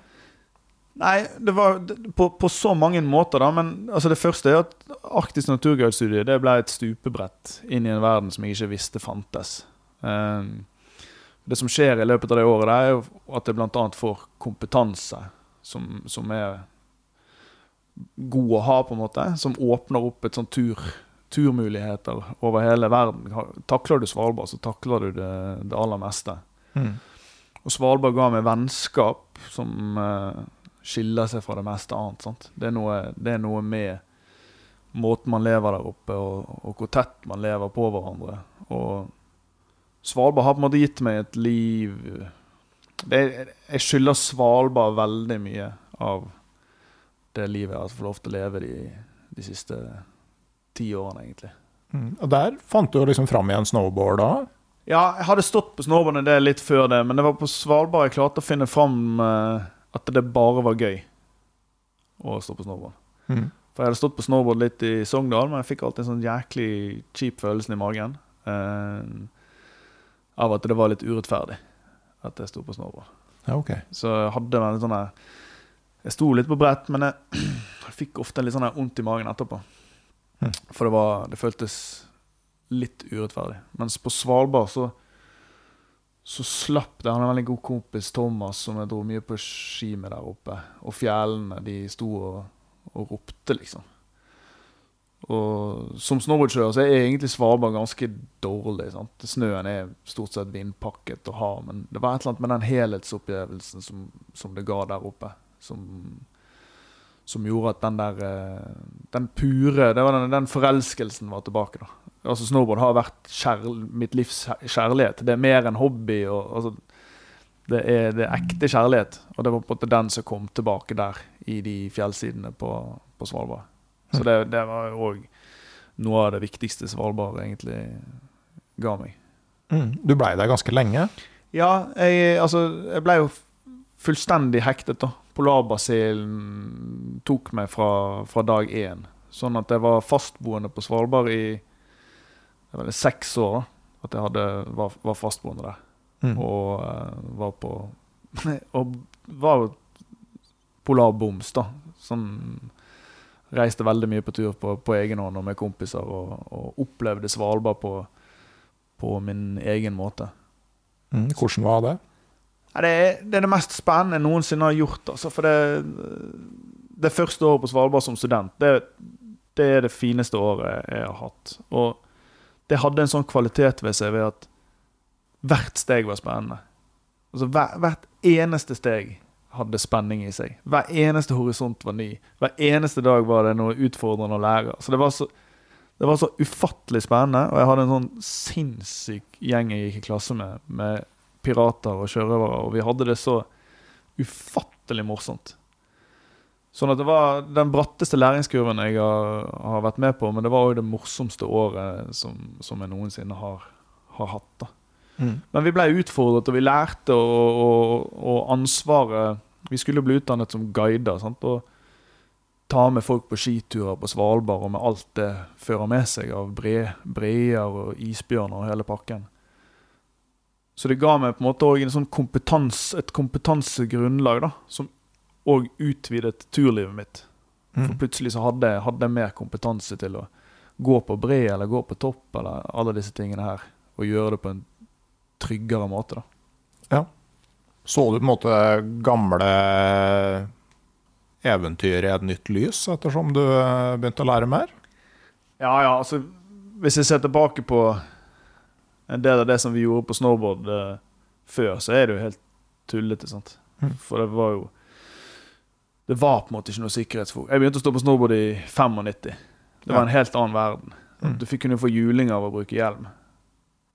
Nei, det var det- på, på så mange måter, da. Men altså, det første er at Arktisk naturguidestudie det ble et stupebrett inn i en verden som jeg ikke visste fantes. Um, det som skjer i løpet av det året, det er at jeg bl.a. får kompetanse som, som er god å ha, på en måte. Som åpner opp et sånt tur, turmuligheter over hele verden. Takler du Svalbard, så takler du det, det aller meste. Mm. Og Svalbard ga meg vennskap som eh, skiller seg fra det meste annet. Sant? Det, er noe, det er noe med måten man lever der oppe, og, og hvor tett man lever på hverandre. Og Svalbard har på en måte gitt meg et liv det, Jeg skylder Svalbard veldig mye av det livet jeg har fått lov til å leve de, de siste ti årene, egentlig. Mm. Og der fant du jo liksom fram igjen snowboard da? Ja, jeg hadde stått på snowboard en del litt før det, men det var på Svalbard jeg klarte å finne fram uh, at det bare var gøy å stå på snowboard. Mm. For jeg hadde stått på snowboard litt i Sogndal, men jeg fikk alltid en sånn jæklig kjip følelse i magen. uh, av at det var litt urettferdig at jeg sto på snowboard. Ja, okay. Så jeg hadde en sånn Jeg sto litt på brett, men jeg, jeg fikk ofte litt sånn vondt i magen etterpå. For det, var, det føltes litt urettferdig. Mens på Svalbard så så slapp det. Han er en veldig god kompis, Thomas, som jeg dro mye på ski med der oppe. Og fjellene, de sto og, og ropte, liksom. Og som snowboardkjører så er egentlig Svalbard ganske dårlig. sant? Snøen er stort sett vindpakket og hard, men det var et eller annet med den helhetsopplevelsen som, som det ga der oppe, som, som gjorde at den der eh, Den pure det var den, den forelskelsen var tilbake. da. Altså Snowboard har vært kjærl, mitt livs kjærlighet. Det er mer enn hobby. og altså, det er, det er ekte kjærlighet, og det var på en måte den som kom tilbake der i de fjellsidene på, på Svalbard. Så det, det var òg noe av det viktigste Svalbard egentlig ga meg. Mm. Du blei der ganske lenge? Ja, jeg, altså, jeg ble jo fullstendig hektet. da. Polarbasillen tok meg fra, fra dag én. Sånn at jeg var fastboende på Svalbard i vel seks år. At jeg hadde, var, var fastboende der. Mm. Og uh, var på Og var polarboms, da. Sånn Reiste veldig mye på tur på, på egen hånd og med kompiser, og, og opplevde Svalbard på, på min egen måte. Mm. Hvordan var det? Det, er, det er det mest spennende jeg noensinne har gjort. Altså, for det, det første året på Svalbard som student, det, det er det fineste året jeg har hatt. Og det hadde en sånn kvalitet ved seg ved at hvert steg var spennende. Altså hver, Hvert eneste steg hadde spenning i seg. Hver eneste horisont var ny. Hver eneste dag var det noe utfordrende å lære. Så det var så, det var så ufattelig spennende, og jeg hadde en sånn sinnssyk gjeng jeg gikk i klasse med, med pirater og sjørøvere, og vi hadde det så ufattelig morsomt. Sånn at det var den bratteste læringskurven jeg har, har vært med på, men det var òg det morsomste året som, som jeg noensinne har, har hatt. da. Mm. Men vi ble utfordret, og vi lærte, og, og, og ansvaret Vi skulle bli utdannet som guider. Sant? Og ta med folk på skiturer på Svalbard, og med alt det fører med seg av bre, breer og isbjørner og hele pakken. Så det ga meg på en måte også sånn kompetanse, et kompetansegrunnlag da, som òg utvidet turlivet mitt. For Mm. plutselig så hadde jeg, hadde jeg mer kompetanse til å gå på bre eller gå på topp eller alle disse tingene her, og gjøre det på en tryggere måte. da. Så du på en måte gamle eventyr i et nytt lys ettersom du eh, begynte å lære mer? Ja, ja, altså Hvis jeg ser tilbake på en del av det som vi gjorde på snowboard eh, før, så er det jo helt tullete, sant. Mm. For det var jo Det var på en måte ikke noe sikkerhetsfokus. Jeg begynte å stå på snowboard i 95. Det var Ja. en helt annen verden. Mm. Du fikk kunne få juling av å bruke hjelm.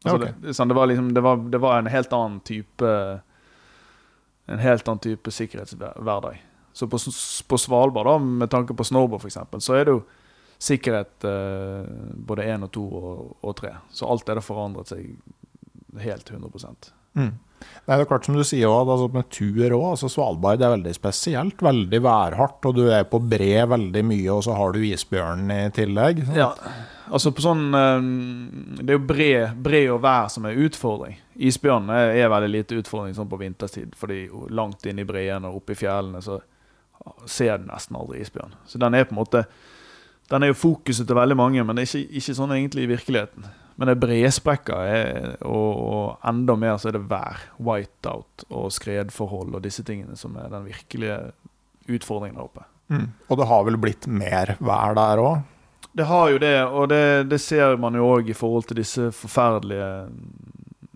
Altså, okay. det, er det, var liksom, det, var, det var en helt annen type En helt annen type sikkerhetshverdag. Så på, på Svalbard, da, med tanke på snowboard f.eks., så er det jo sikkerhet eh, både én og to og, tre. Så alt det har forandret seg helt 100 Mm. Nei, det er klart som du sier også, altså med tur òg. Altså Svalbard er veldig spesielt. Veldig værhardt, og du er på bre veldig mye, og så har du isbjørnen i tillegg. sant? Ja, altså på sånn eh, Det er jo bre, bre og vær som er utfordring. Isbjørnen er veldig lite utfordring sånn på vinterstid, fordi langt inn i breen og oppe i fjellene så ser du nesten aldri isbjørn. Så den er på en måte Den er jo fokuset til veldig mange, men det er ikke, ikke sånn egentlig i virkeligheten. Men det er bresprekker, er, og, og enda mer så er det vær, whiteout og skredforhold og disse tingene som er den virkelige utfordringen der oppe. Mm. Og det har vel blitt mer vær der òg? Det har jo det, og det, det ser man jo òg i forhold til disse forferdelige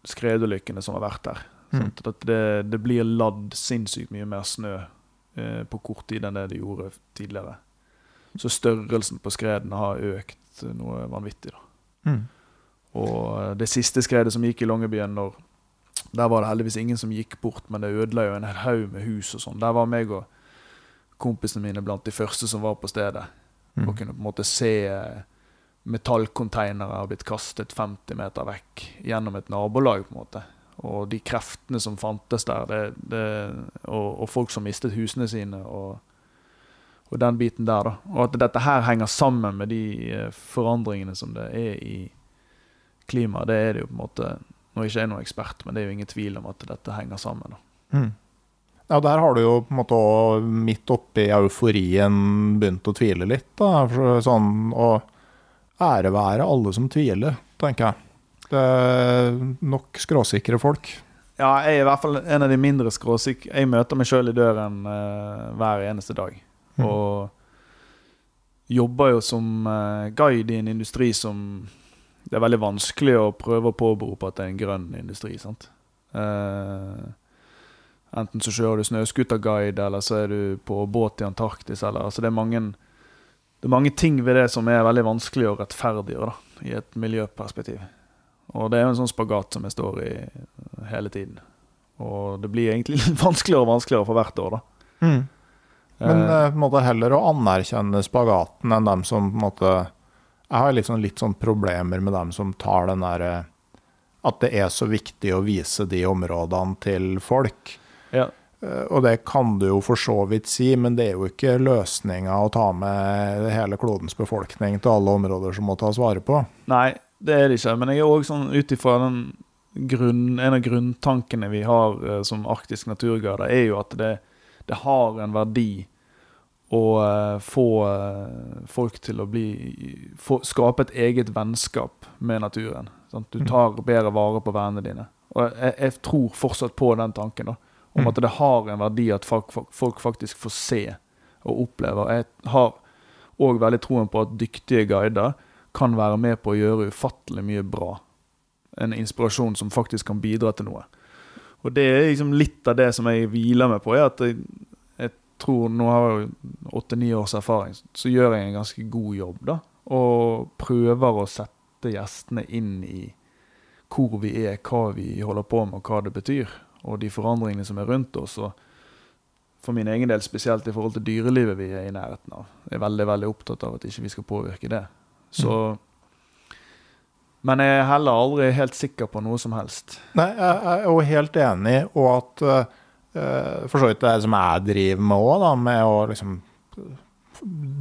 skredulykkene som har vært der. Mm. At det, det blir ladd sinnssykt mye mer snø eh, på kort tid enn det det gjorde tidligere. Så størrelsen på skredene har økt noe vanvittig. da. Mm. Og eh, det siste skredet som gikk i Longyearbyen, når- der var det heldigvis ingen som gikk bort, men det ødela jo en hel haug med hus og sånn. Der var meg og kompisene mine blant de første som var på stedet. Mm. Og kunne på en måte se eh, metallkonteinere ha blitt kastet 50 meter vekk gjennom et nabolag. på en måte. Og de kreftene som fantes der, det, det, og, og folk som mistet husene sine. og og den biten der, da. Og at dette her henger sammen med de eh, forandringene som det er i klimaet, det er det jo på en måte Nå er ikke jeg noen ekspert, men det er jo ingen tvil om at dette henger sammen. da. Mm. Ja, der har du jo på en måte også midt oppi euforien begynt å tvile litt. da, sånn Og ære være alle som tviler, tenker jeg. Det er nok skråsikre folk. Ja, jeg er i hvert fall en av de mindre skråsikre. Jeg møter meg sjøl i døren eh, hver eneste dag. Mm. Og jobber jo som eh, guide i en industri som Det er veldig vanskelig å prøve å påberope at det er en grønn industri. sant? Uh, enten så kjører du snøscooterguide, eller så er du på båt i Antarktis. Eller, altså det, er mange, det er mange ting ved det som er veldig vanskelig å rettferdiggjøre da, i et miljøperspektiv. Og det er jo en sånn spagat som jeg står i hele tiden. Og det blir egentlig litt vanskeligere og vanskeligere for hvert år, da. Mm. Men Eh, eh, på en måte heller å anerkjenne spagaten enn dem som på en måte Jeg har sånn, litt sånn problemer med dem som tar den derre At det er så viktig å vise de områdene til folk. ja. Eh, Og det kan du jo for så vidt si, men det er jo ikke løsninga å ta med hele klodens befolkning til alle områder som må tas vare på. Nei, det er det ikke. Men jeg er òg sånn ut ifra den grunn, En av grunntankene vi har eh, som arktisk naturguider, er jo at det, det har en verdi å eh, få eh, folk til å bli få, Skape et eget vennskap med naturen. Sant? Du tar bedre vare på vennene dine. Og jeg, jeg tror fortsatt på den tanken. da Om Mm. at det har en verdi at folk, folk faktisk får se og oppleve. Jeg har òg veldig troen på at dyktige guider kan være med på å gjøre ufattelig mye bra. En inspirasjon som faktisk kan bidra til noe. Og det er liksom litt av det som jeg hviler meg på. er at jeg, jeg tror, Nå har jeg jo åtte-ni års erfaring, så gjør jeg en ganske god jobb. da, Og prøver å sette gjestene inn i hvor vi er, hva vi holder på med, og hva det betyr. Og de forandringene som er rundt oss. og for min egen del spesielt i forhold til dyrelivet vi er i nærheten av. Jeg er veldig veldig opptatt av at ikke vi skal påvirke det. Så Men jeg er heller aldri helt sikker på noe som helst. Nei, jeg er jo helt enig, og at uh, for så vidt det som jeg driver med òg, med å liksom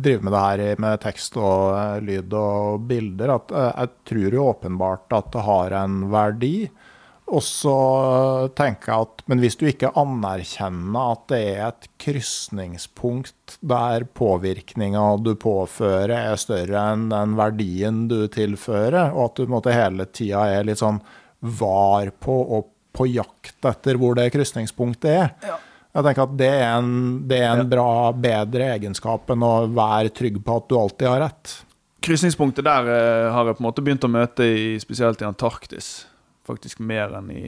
drive med det her med tekst og uh, lyd og bilder, at uh, jeg tror jo åpenbart at det har en verdi. Og så tenker jeg at Men hvis du ikke anerkjenner at det er et krysningspunkt der påvirkninga du påfører, er større enn den verdien du tilfører, og at du måte hele tida er litt sånn var på og på jakt etter hvor det krysningspunktet er. Jeg tenker at det er en, det er en Ja. bra, bedre egenskap enn å være trygg på at du alltid har rett. Krysningspunktet der eh, har jeg på en måte begynt å møte i, spesielt i Antarktis. Faktisk mer enn i,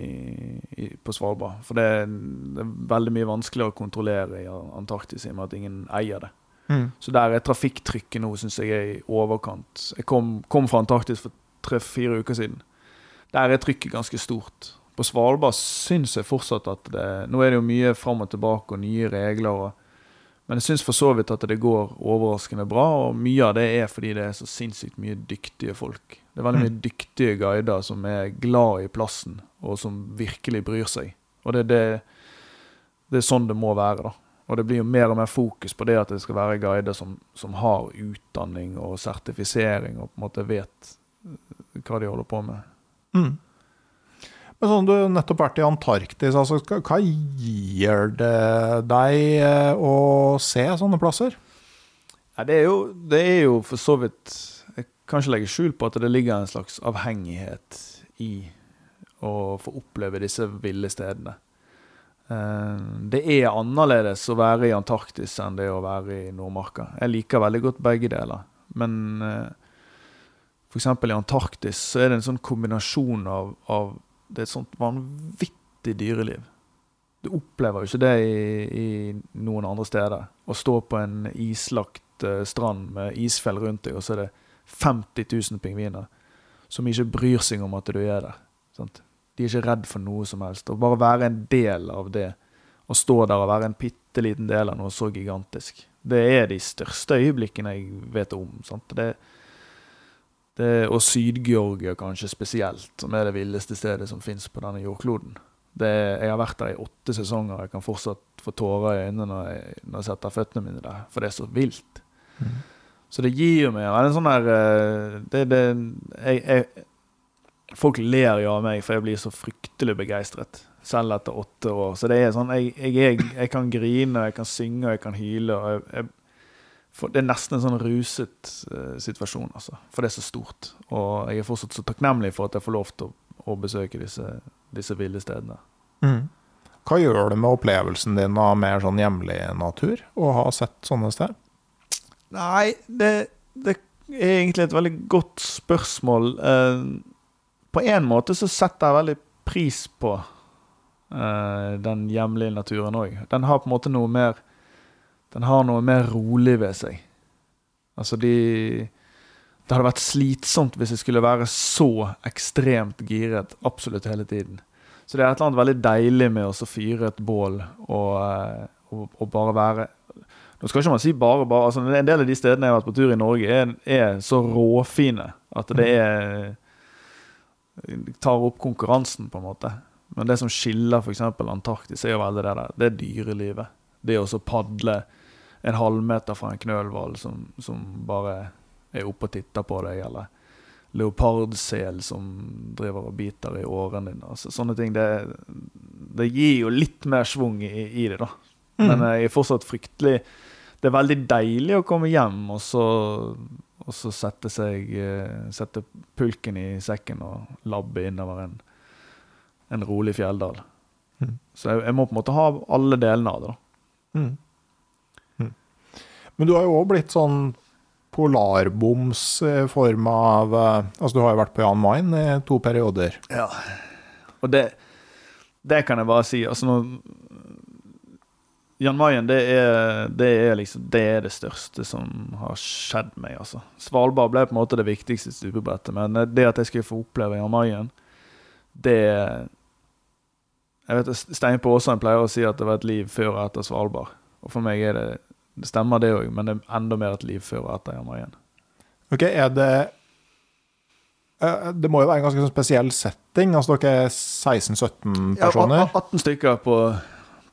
i, på Svalbard. For det, er- det er veldig mye vanskeligere å kontrollere i Antarktis i og med at ingen eier det. Så der er trafikktrykket nå, syns jeg er i overkant. Jeg kom, kom fra Antarktis for tre-fire uker siden. Der er trykket ganske stort. På Svalbard syns jeg fortsatt at det Nå er det jo mye fram og tilbake og nye regler, og, men jeg syns for så vidt at det går overraskende bra. Og mye av det er fordi det er så sinnssykt mye dyktige folk. Det er veldig mye dyktige guider som er glad i plassen, og som virkelig bryr seg. Og det, det, det er sånn det må være, da. Og det blir jo mer og mer fokus på det at det skal være guider som, som har utdanning og sertifisering og på en måte vet eh, hva de holder på med. Mm. Men sånn, Du har nettopp vært i Antarktis. altså Hva, hva gir det deg eh, å se sånne plasser? Ja, det, er jo, det er jo for så vidt Jeg legger legge skjul på at det ligger en slags avhengighet i å få oppleve disse ville stedene. Eh, Det er annerledes å være i Antarktis enn det å være i Nordmarka. Jeg liker veldig godt begge deler. Men eh, f.eks. i Antarktis så er det en sånn kombinasjon av, av Det er et sånt vanvittig dyreliv. Du opplever jo ikke det i, i noen andre steder. Å stå på en islagt eh, strand med isfjell rundt deg, og så er det 50 000 pingviner som ikke bryr seg om at du er der. Sant? De er ikke redd for noe som helst. Å bare være en del av det, å stå der og være en bitte liten del av noe så gigantisk, det er de største øyeblikkene jeg vet om. Sant? Det, det, og Syd-Georgia kanskje spesielt, som er det villeste stedet som fins på denne jordkloden. Det, jeg har vært der i åtte sesonger, jeg kan fortsatt få tårer i øynene når jeg, når jeg setter føttene mine der, for det er så vilt. Mm. Så det gir meg en sånn der eh, det, det, jeg, jeg, Folk ler jo av meg, for jeg blir så fryktelig begeistret. Selv etter åtte år. Så det er sånn Jeg, jeg, jeg kan grine, jeg kan synge, jeg kan hyle. det er nesten en sånn ruset uh, situasjon, altså. For det er så stort. Og jeg er fortsatt så takknemlig for at jeg får lov til å, å besøke disse, disse ville stedene. Mm. Hva gjør det med opplevelsen din av mer sånn hjemlig natur, å ha sett sånne steder? Nei, det, det, er egentlig et veldig godt spørsmål. Eh, på en måte så setter jeg veldig pris på eh, den hjemlige naturen òg. Den har på en måte noe mer Den har noe mer rolig ved seg. Altså de Det hadde vært slitsomt hvis jeg skulle være så ekstremt giret absolutt hele tiden. Så det er et eller annet veldig deilig med å fyre et bål og, eh, og, og bare være nå skal ikke man si bare bare, altså En del av de stedene jeg har vært på tur i Norge, er, er så råfine at det er tar opp konkurransen, på en måte. Men det som skiller f.eks. Antarktis, er jo veldig det der. Det er dyrelivet. Det å padle en halvmeter fra en knølhval som, som, bare er oppe og titter på deg, eller leopardsel som driver og biter i årene dine. Altså, sånne ting. Det, det, gir jo litt mer schwung i, i det, da. Men mm. jeg er fortsatt fryktelig det er veldig deilig å komme hjem og så, og så sette, seg, eh, sette pulken i sekken og labbe innover en, en rolig fjelldal. Mm. Så jeg, jeg, må på en måte ha alle delene av det. da. Mm. Mm. Men du har jo òg blitt sånn polarboms i form av eh, Altså, du har jo vært på Jan Mayen i to perioder. Ja. Og det, det kan jeg bare si. Altså, når, Jan Mayen, det er, det, er liksom, det er det største som har skjedd meg, altså. Svalbard ble på en måte det viktigste stupebrettet, men det at jeg skulle få oppleve Jan Mayen, det jeg vet, Stein på Åsheim pleier å si at det var et liv før og etter Svalbard. Og for meg er det Det stemmer, det òg, men det er enda mer et liv før og etter Jan Mayen. Ok, er det eh, det må jo være en ganske sånn spesiell setting. altså Dere er 16-17 personer? Ja, 18 stykker på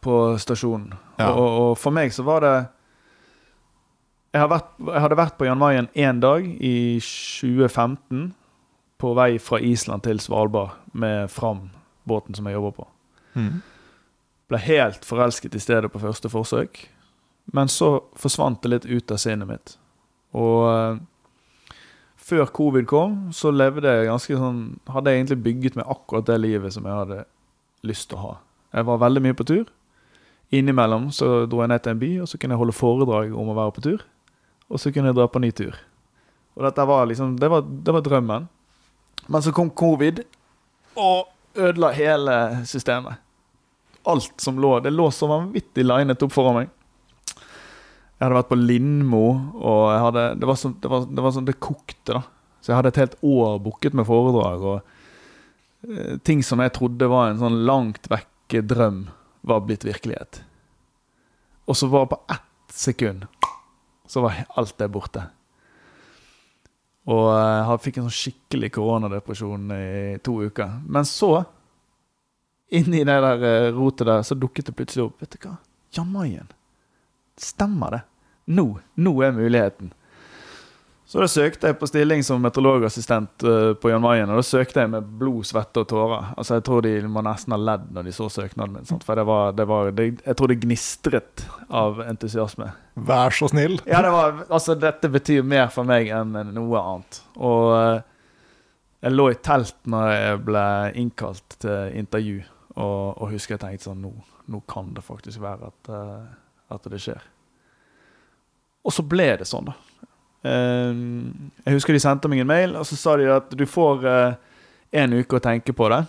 på stasjonen. Ja. Og, og, for meg så var det jeg, vært, jeg hadde vært på Jan Mayen én dag i 2015 på vei fra Island til Svalbard med Fram, båten som jeg jobber på. Mm. Ble helt forelsket i stedet på første forsøk. Men så forsvant det litt ut av sinnet mitt. Og uh, før covid kom, så levde jeg ganske sånn Hadde jeg egentlig bygget meg akkurat det livet som jeg hadde lyst til å ha. Jeg var veldig mye på tur. Innimellom så dro jeg ned til en by, og så kunne jeg holde foredrag om å være på tur. Og så kunne jeg dra på ny tur. Og dette var liksom Det var, det var drømmen. Men så kom covid og ødela hele systemet. Alt som lå Det lå så vanvittig linet opp foran meg. Jeg hadde vært på Lindmo, og hadde, det, var sånn, det, det var sånn det kokte. da. Så jeg hadde et helt år booket med foredrag. og eh, Ting som jeg trodde var en sånn langt vekke drøm var blitt virkelighet. Og så var det på ett sekund så var alt det borte. Og jeg eh, fikk en sånn skikkelig koronadepresjon i to uker. Men så, inni det der eh, rotet der, så dukket det plutselig opp. Vet du hva? Jan Mayen. Stemmer det? Nå, nå er muligheten. Så da søkte jeg på stilling som meteorologassistent uh, på Jan Mayen. Og da søkte jeg med blod, svette og tårer. Altså Jeg tror de må nesten ha ledd når de så søknaden min. Sant? For det var, det var det, Jeg tror det gnistret av entusiasme. Vær så snill. Ja, det var, altså Dette betyr mer for meg enn noe annet. Og uh, jeg lå i telt når jeg ble innkalt til intervju, og, og husker jeg tenkte sånn nå, nå kan det faktisk være at, uh, at det skjer. Og så ble det sånn, da. Eh, jeg husker de sendte meg en mail, og så sa de at du får én eh, uke å tenke på det.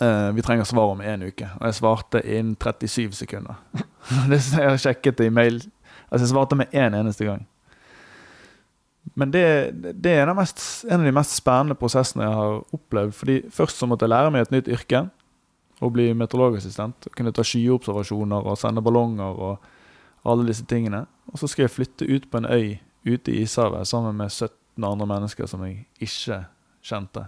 Uh, vi trenger svar om én uke. Og jeg svarte innen 37 sekunder. Det jeg har sjekket det i mail Altså, jeg svarte med én eneste gang. Men det, det er mest, en av de mest spennende prosessene jeg har opplevd. fordi Først så måtte jeg lære meg et nytt yrke Å bli meteorologassistent. Kunne ta skyobservasjoner og sende ballonger og alle disse tingene. Og så skal jeg flytte ut på en øy ute i ishavet sammen med 17 andre mennesker som jeg ikke kjente.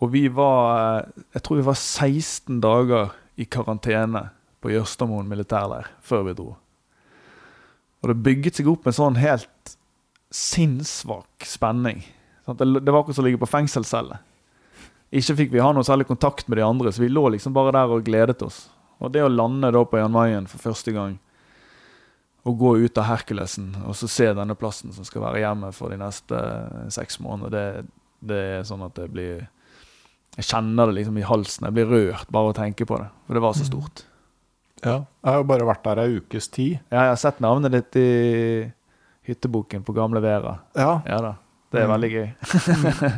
Og vi var Jeg tror vi var 16 dager i karantene på Jørstadmoen militærleir før vi dro. Og det bygget seg opp en sånn helt sinnssvak spenning. Det var akkurat som å ligge på fengselscelle. Ikke fikk vi ha noe særlig kontakt med de andre, så vi lå liksom bare der og gledet oss. Og det å lande da på Jan Mayen for første gang, og gå ut av Herkulesen og så se denne plassen som skal være hjemme for de neste seks månedene, det, det er sånn at det blir Jeg kjenner det liksom i halsen. Jeg blir rørt bare av å tenke på det. For det var så stort. Ja. Jeg har jo bare vært der ei ukes tid. Ja, jeg har sett navnet ditt i hytteboken på Gamle Vera. Ja. Ja da. Det er Mm. veldig gøy.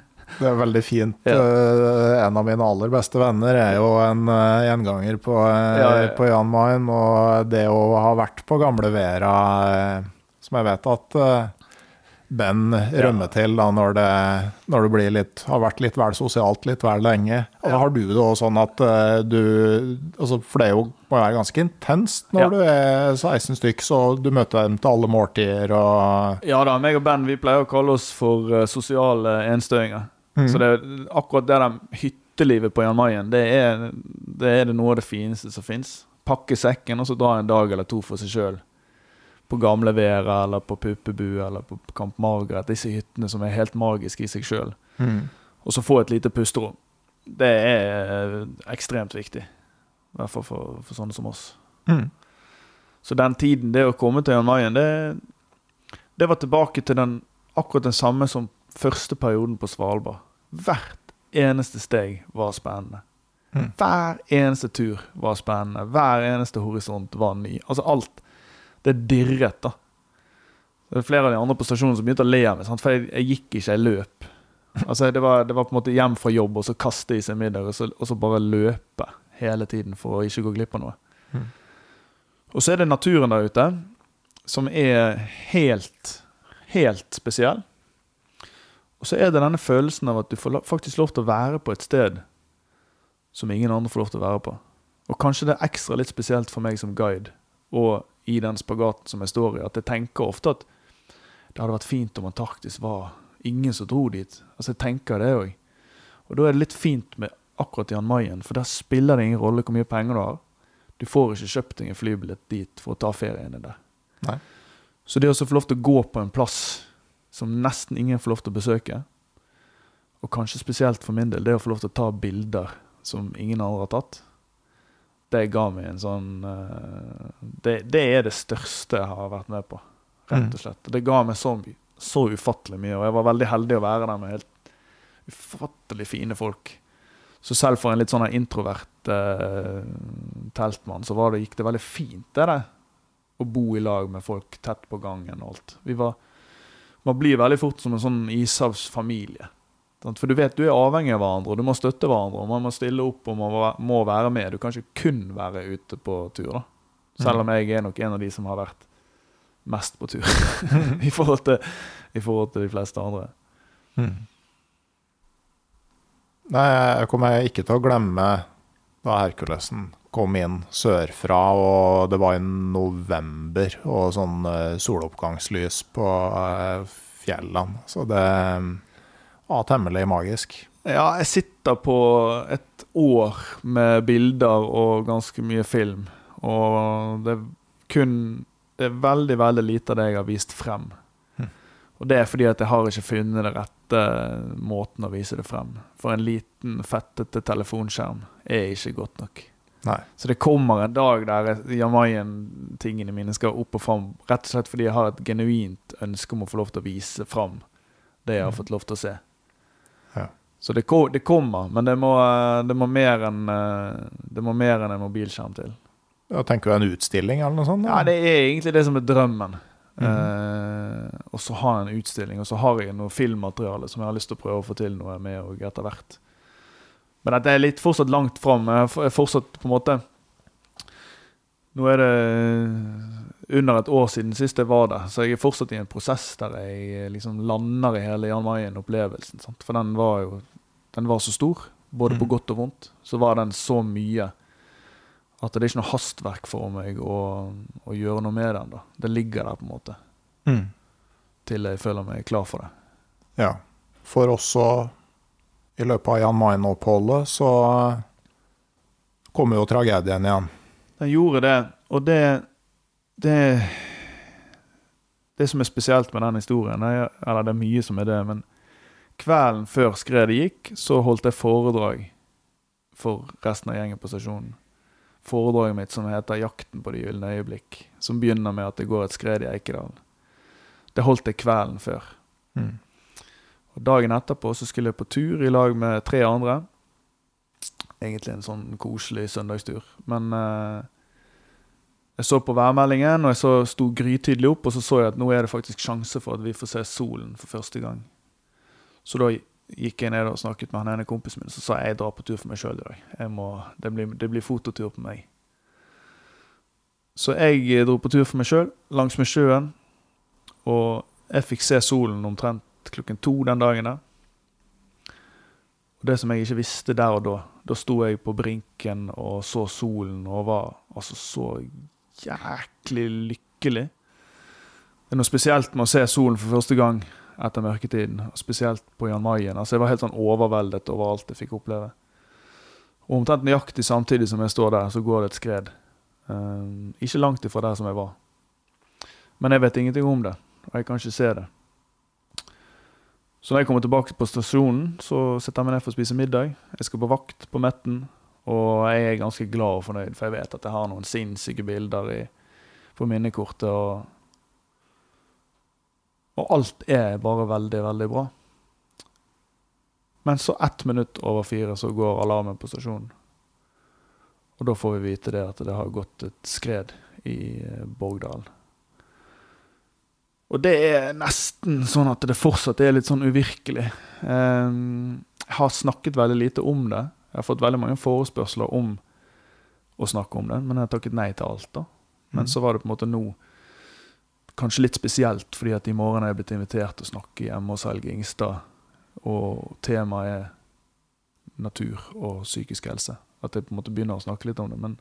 Det er veldig fint. Ja. Eh, en av mine aller beste venner er jo en eh, gjenganger på, eh, Ja, ja, på Jan Mayen. Og det å ha vært på gamle Vera, som jeg vet at Ben rømmer til da når det, når det blir litt, har vært litt vel sosialt litt vel lenge. Og da Har du det også sånn at du altså For det jo, må være ganske intenst når du er 16 stykk, så du møter dem til alle måltider og Ja da, meg og Ben vi pleier å kalle oss for sosiale enstøinger. Mhm. Så det, akkurat det der hyttelivet på Jan Mayen, det er, det er det noe av det fineste som fins. Pakke sekken og så dra en dag eller to for seg sjøl. På Gamle Vera eller på Puppebu eller på Kamp Margaret. Disse hyttene som er helt magiske i seg sjøl. Mm. Og så få et lite pusterom. Det er eh, ekstremt viktig. I hvert fall for, for sånne som oss. Mm. Så den tiden, det å komme til Jan Mayen, det, det var tilbake til den, akkurat den samme som første perioden på Svalbard. Hvert eneste steg var spennende. Mm. Hver eneste tur var spennende. Hver eneste horisont var ny. Altså alt. Det dirret, da. Det er flere av de andre på stasjonen som begynte å le av meg, sant? for jeg, jeg gikk ikke, jeg løp. Altså det var, det var på en måte hjem fra jobb, og så kaste i seg middag, og så, og så bare løpe hele tiden for å ikke gå glipp av noe. Mm. Og så er det naturen der ute, som er helt, helt spesiell. Og så er det denne følelsen av at du får faktisk lov til å være på et sted som ingen andre får lov til å være på. Og kanskje det er ekstra litt spesielt for meg som guide, og i den spagaten som jeg står i, at jeg tenker ofte at det hadde vært fint om Antarktis var ingen som dro dit. Altså jeg tenker det òg. Og da er det litt fint med akkurat Jan Mayen, for der spiller det ingen rolle hvor mye penger du har. Du får ikke kjøpt deg en flybillett dit for å ta feriene der. Nei. Så det å få lov til å gå på en plass som nesten ingen får lov til å besøke, og kanskje spesielt for min del, det å få lov til å ta bilder som ingen andre har tatt, det ga meg en sånn eh, det, det er det største jeg har vært med på, rett Mm. og slett. Det ga meg så, så ufattelig mye, og jeg var veldig heldig å være der med helt ufattelig fine folk. Så selv for en litt sånn introvert eh, teltmann, så var det, gikk det veldig fint, det der. Å bo i lag med folk tett på gangen og alt. Vi var, man blir veldig fort som en sånn ishavsfamilie. For du vet du er avhengig av hverandre, og du må støtte hverandre. og Man må stille opp og man må må være med. Du kan ikke kun være ute på tur. da. Selv om jeg er nok en av de som har vært mest på tur i, forhold til, i forhold til de fleste andre. Mm. Nei, jeg kommer ikke til å glemme da Herkulesen kom inn sørfra, og det var i november, og sånn eh, soloppgangslys på eh, fjellene. Så det eh, var temmelig magisk. Ja, jeg sitter på et år med bilder og ganske mye film. Og det er kun Det er veldig, veldig lite av det jeg har vist frem. Hm. Og det er fordi at jeg har ikke funnet den rette måten å vise det frem. For en liten, fettete telefonskjerm er ikke godt nok. Nei. Så det kommer en dag der Jamaien-tingene mine skal opp og fram. Rett og slett fordi jeg har et genuint ønske om å få lov til å vise fram det jeg har fått lov til å se. Ja. Så det, det kommer, men det må, det må mer enn eh, Det må mer enn en mobilskjerm til. Ja, tenker du en utstilling eller noe sånt? Ja, det er egentlig det som er drømmen. Mhm. Eh, og så ha en utstilling, og så har jeg noe filmmateriale som jeg har lyst til å prøve å få til noe med og etter hvert. Men dette er litt fortsatt langt fram. Jeg er jeg er fortsatt på en måte Nå er det under et år siden sist jeg var der, så jeg er fortsatt i en prosess der jeg eh, liksom lander i hele Jan Mayen-opplevelsen. For den var jo den var så stor, både på Mm. godt og vondt. Så var den så mye at det er ikke noe hastverk for meg å, å gjøre noe med den. da. Det ligger der på en måte, Mm. til jeg føler meg klar for det. Ja. For også i løpet av Jan Mayen-oppholdet så kommer jo tragedien igjen. Den gjorde det, og det Det, det som er spesielt med den historien, er, eller det er mye som er det, men kvelden før skredet gikk, så holdt jeg foredrag for resten av gjengen på stasjonen. Foredraget mitt som heter 'Jakten på de gylne øyeblikk', som begynner med at det går et skred i Eikedalen. Det holdt jeg kvelden før. Mm. Og Dagen etterpå så skulle jeg på tur i lag med tre andre. Egentlig en sånn koselig søndagstur. Men eh, jeg så på værmeldingen, og jeg så sto grytidlig opp, og så så jeg at nå er det faktisk sjanse for at vi får se solen for første gang. Så da gikk jeg ned og snakket med han ene kompisen min, så sa jeg jeg drar på tur for meg sjøl i dag. Må, det, blir, det blir fototur på meg. Så jeg dro på tur for meg sjøl langs med sjøen, og jeg fikk se solen omtrent klokken to den dagen der. Og det som jeg ikke visste der og da, da sto jeg på brinken og så solen og var altså så jæklig lykkelig. Det er noe spesielt med å se solen for første gang etter mørketiden, spesielt på Jan Mayen. Altså jeg var helt sånn overveldet over alt jeg fikk oppleve. Og omtrent nøyaktig samtidig som jeg står der, så går det et skred. Um, ikke langt ifra der som jeg var. Men jeg vet ingenting om det, og jeg kan ikke se det. Så når jeg kommer tilbake på stasjonen, så setter jeg meg ned for å spise middag. Jeg skal på vakt på Metten, og jeg er ganske glad og fornøyd, for jeg vet at jeg har noen sinnssyke bilder i, på minnekortet. Og, og alt er bare veldig, veldig bra. Men så ett minutt over fire så går alarmen på stasjonen. Og da får vi vite det at det har gått et skred i eh, Borgdalen. Og det er nesten sånn at det fortsatt er litt sånn uvirkelig. Eh, Jeg har snakket veldig lite om det. Jeg har fått veldig mange forespørsler om å snakke om det, men jeg har takket nei til alt. da. Men Mm. så var det på en måte nå kanskje litt spesielt, fordi at i morgen er jeg blitt invitert til å snakke hjemme hos Helge Ingstad, og temaet er natur og psykisk helse. At jeg på en måte begynner å snakke litt om det. Men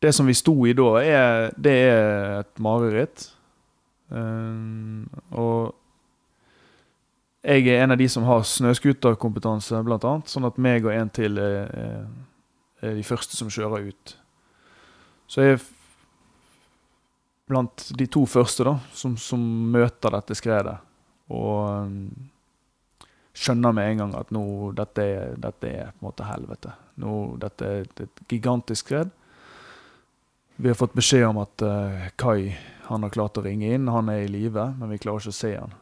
det som vi sto i da, er, det er et mareritt. Um, og jeg er en av de som har snøscooterkompetanse, blant annet. Sånn at meg og en til er, er, de første som kjører ut. Så jeg er blant de to første da, som, som møter dette skredet. Og um, skjønner med en gang at nå, dette, dette er på en måte helvete. Nå, dette er et gigantisk skred. Vi har fått beskjed om at uh, Kai han har klart å ringe inn. Han er i live, men vi klarer ikke å se han.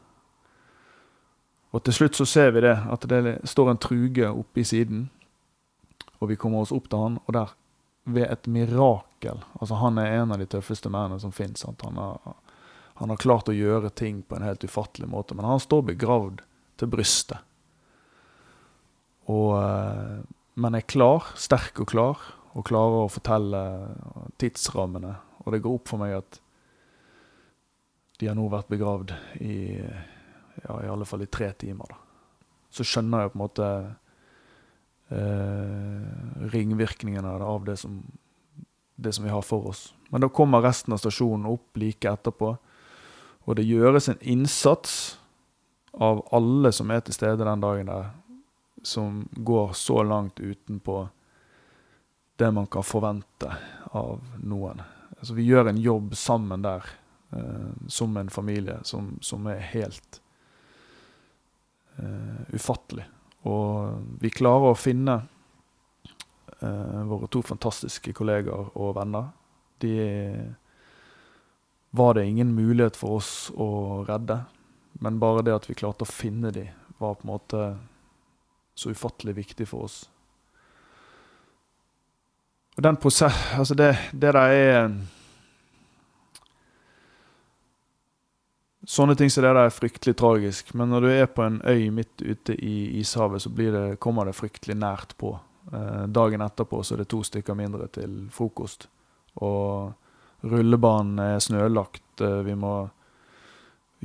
Og til slutt så ser vi det, at det står en truge oppe i siden. Og vi kommer oss opp til han, og der, ved et mirakel Altså, han er en av de tøffeste mennene som fins. Han, han har klart å gjøre ting på en helt ufattelig måte. Men han står begravd til brystet. Og, uh, men er klar, sterk og klar, og klarer å fortelle tidsrammene. Og det går opp for meg at de har nå vært begravd i ja, i alle fall i tre timer. Da. Så skjønner jeg på en måte eh, ringvirkningene av det som, det som vi har for oss. Men da kommer resten av stasjonen opp like etterpå, og det gjøres en innsats av alle som er til stede den dagen der, som går så langt utenpå det man kan forvente av noen. Altså, vi gjør en jobb sammen der, eh, som en familie, som, som er helt eh, ufattelig. Og vi klarer å finne eh, våre to fantastiske kollegaer og venner. De var det ingen mulighet for oss å redde, men bare det at vi klarte å finne dem, var på en måte så ufattelig viktig for oss. Og den prosess... Altså, det, det der er Sånne ting som det der er fryktelig tragisk, men når du er på en øy midt ute i ishavet, så det, kommer det fryktelig nært på. Eh, dagen etterpå så er det to stykker mindre til frokost. Og rullebanen er snølagt. Eh, vi må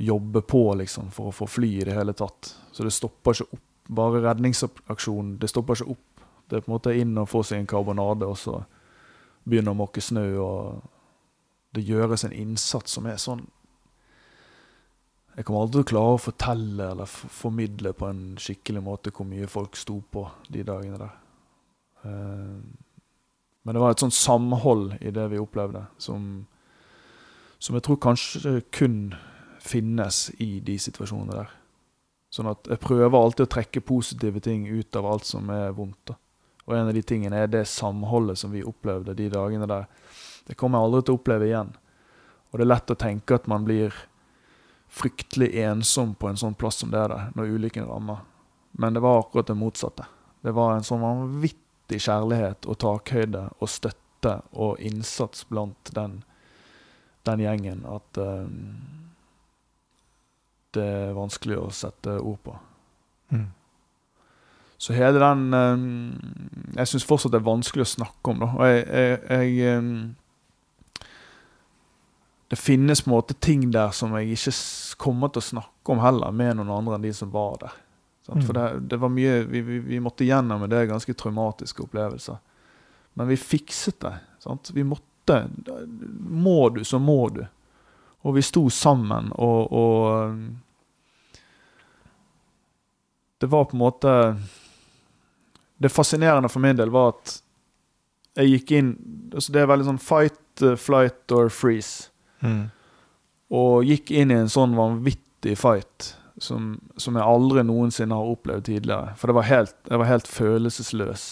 jobbe på liksom, for å få fly i det hele tatt. Så det stopper ikke opp. Bare redningsaksjonen, det stopper ikke opp. Det er på en måte inn og få seg en karbonade, og så begynne å måke snø. og Det gjøres en innsats som er sånn Jeg kommer aldri til å klare å fortelle eller formidle på en skikkelig måte hvor mye folk sto på de dagene der. Eh, men det var et sånt samhold i det vi opplevde, som, som jeg tror kanskje kun finnes i de situasjonene der. Sånn at jeg prøver alltid å trekke positive ting ut av alt som er vondt. da. Og en av de tingene er det samholdet som vi opplevde de dagene der. Det kommer jeg aldri til å oppleve igjen. Og det er lett å tenke at man blir fryktelig ensom på en sånn plass som det er der, når ulykken rammer. Men det var akkurat det motsatte. Det var en sånn vanvittig kjærlighet og takhøyde og støtte og innsats blant den, den gjengen at um, det er vanskelig å sette ord på. Mm. Så hele den um, Jeg syns fortsatt det er vanskelig å snakke om, da. Og jeg, jeg, jeg um, Det finnes på en måte ting der som jeg ikke kommer til å snakke om heller, med noen andre enn de som var der. Mm. For det, det, var mye vi, vi, vi måtte gjennom med det ganske traumatiske opplevelser. Men vi fikset det. Sant? Vi måtte Må du, så må du. Og vi sto sammen, og, og Det var på en måte Det fascinerende for min del var at jeg gikk inn altså Det er veldig sånn fight, uh, flight or freeze. Mm. Og gikk inn i en sånn vanvittig fight som, som, jeg aldri noensinne har opplevd tidligere. For det var helt, jeg var helt følelsesløs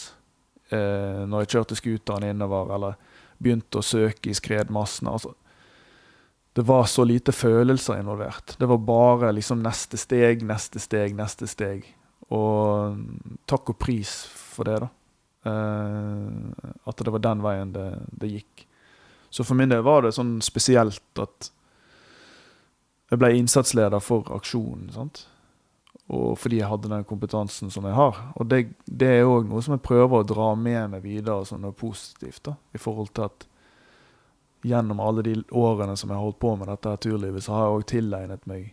eh, når jeg kjørte scooteren innover eller begynte å søke i skredmassene. Altså, det var så lite følelser involvert. Det var bare liksom neste steg, neste steg, neste steg. Og takk og pris for det, da. Uh, at det var den veien det, det gikk. Så for min del var det sånn spesielt at jeg ble innsatsleder for aksjonen. sant? Og fordi jeg hadde den kompetansen som jeg har. Og det, det er òg noe som jeg prøver å dra med meg videre som noe positivt. da, I forhold til at gjennom alle de årene som jeg har holdt på med dette turlivet, så har jeg òg tilegnet meg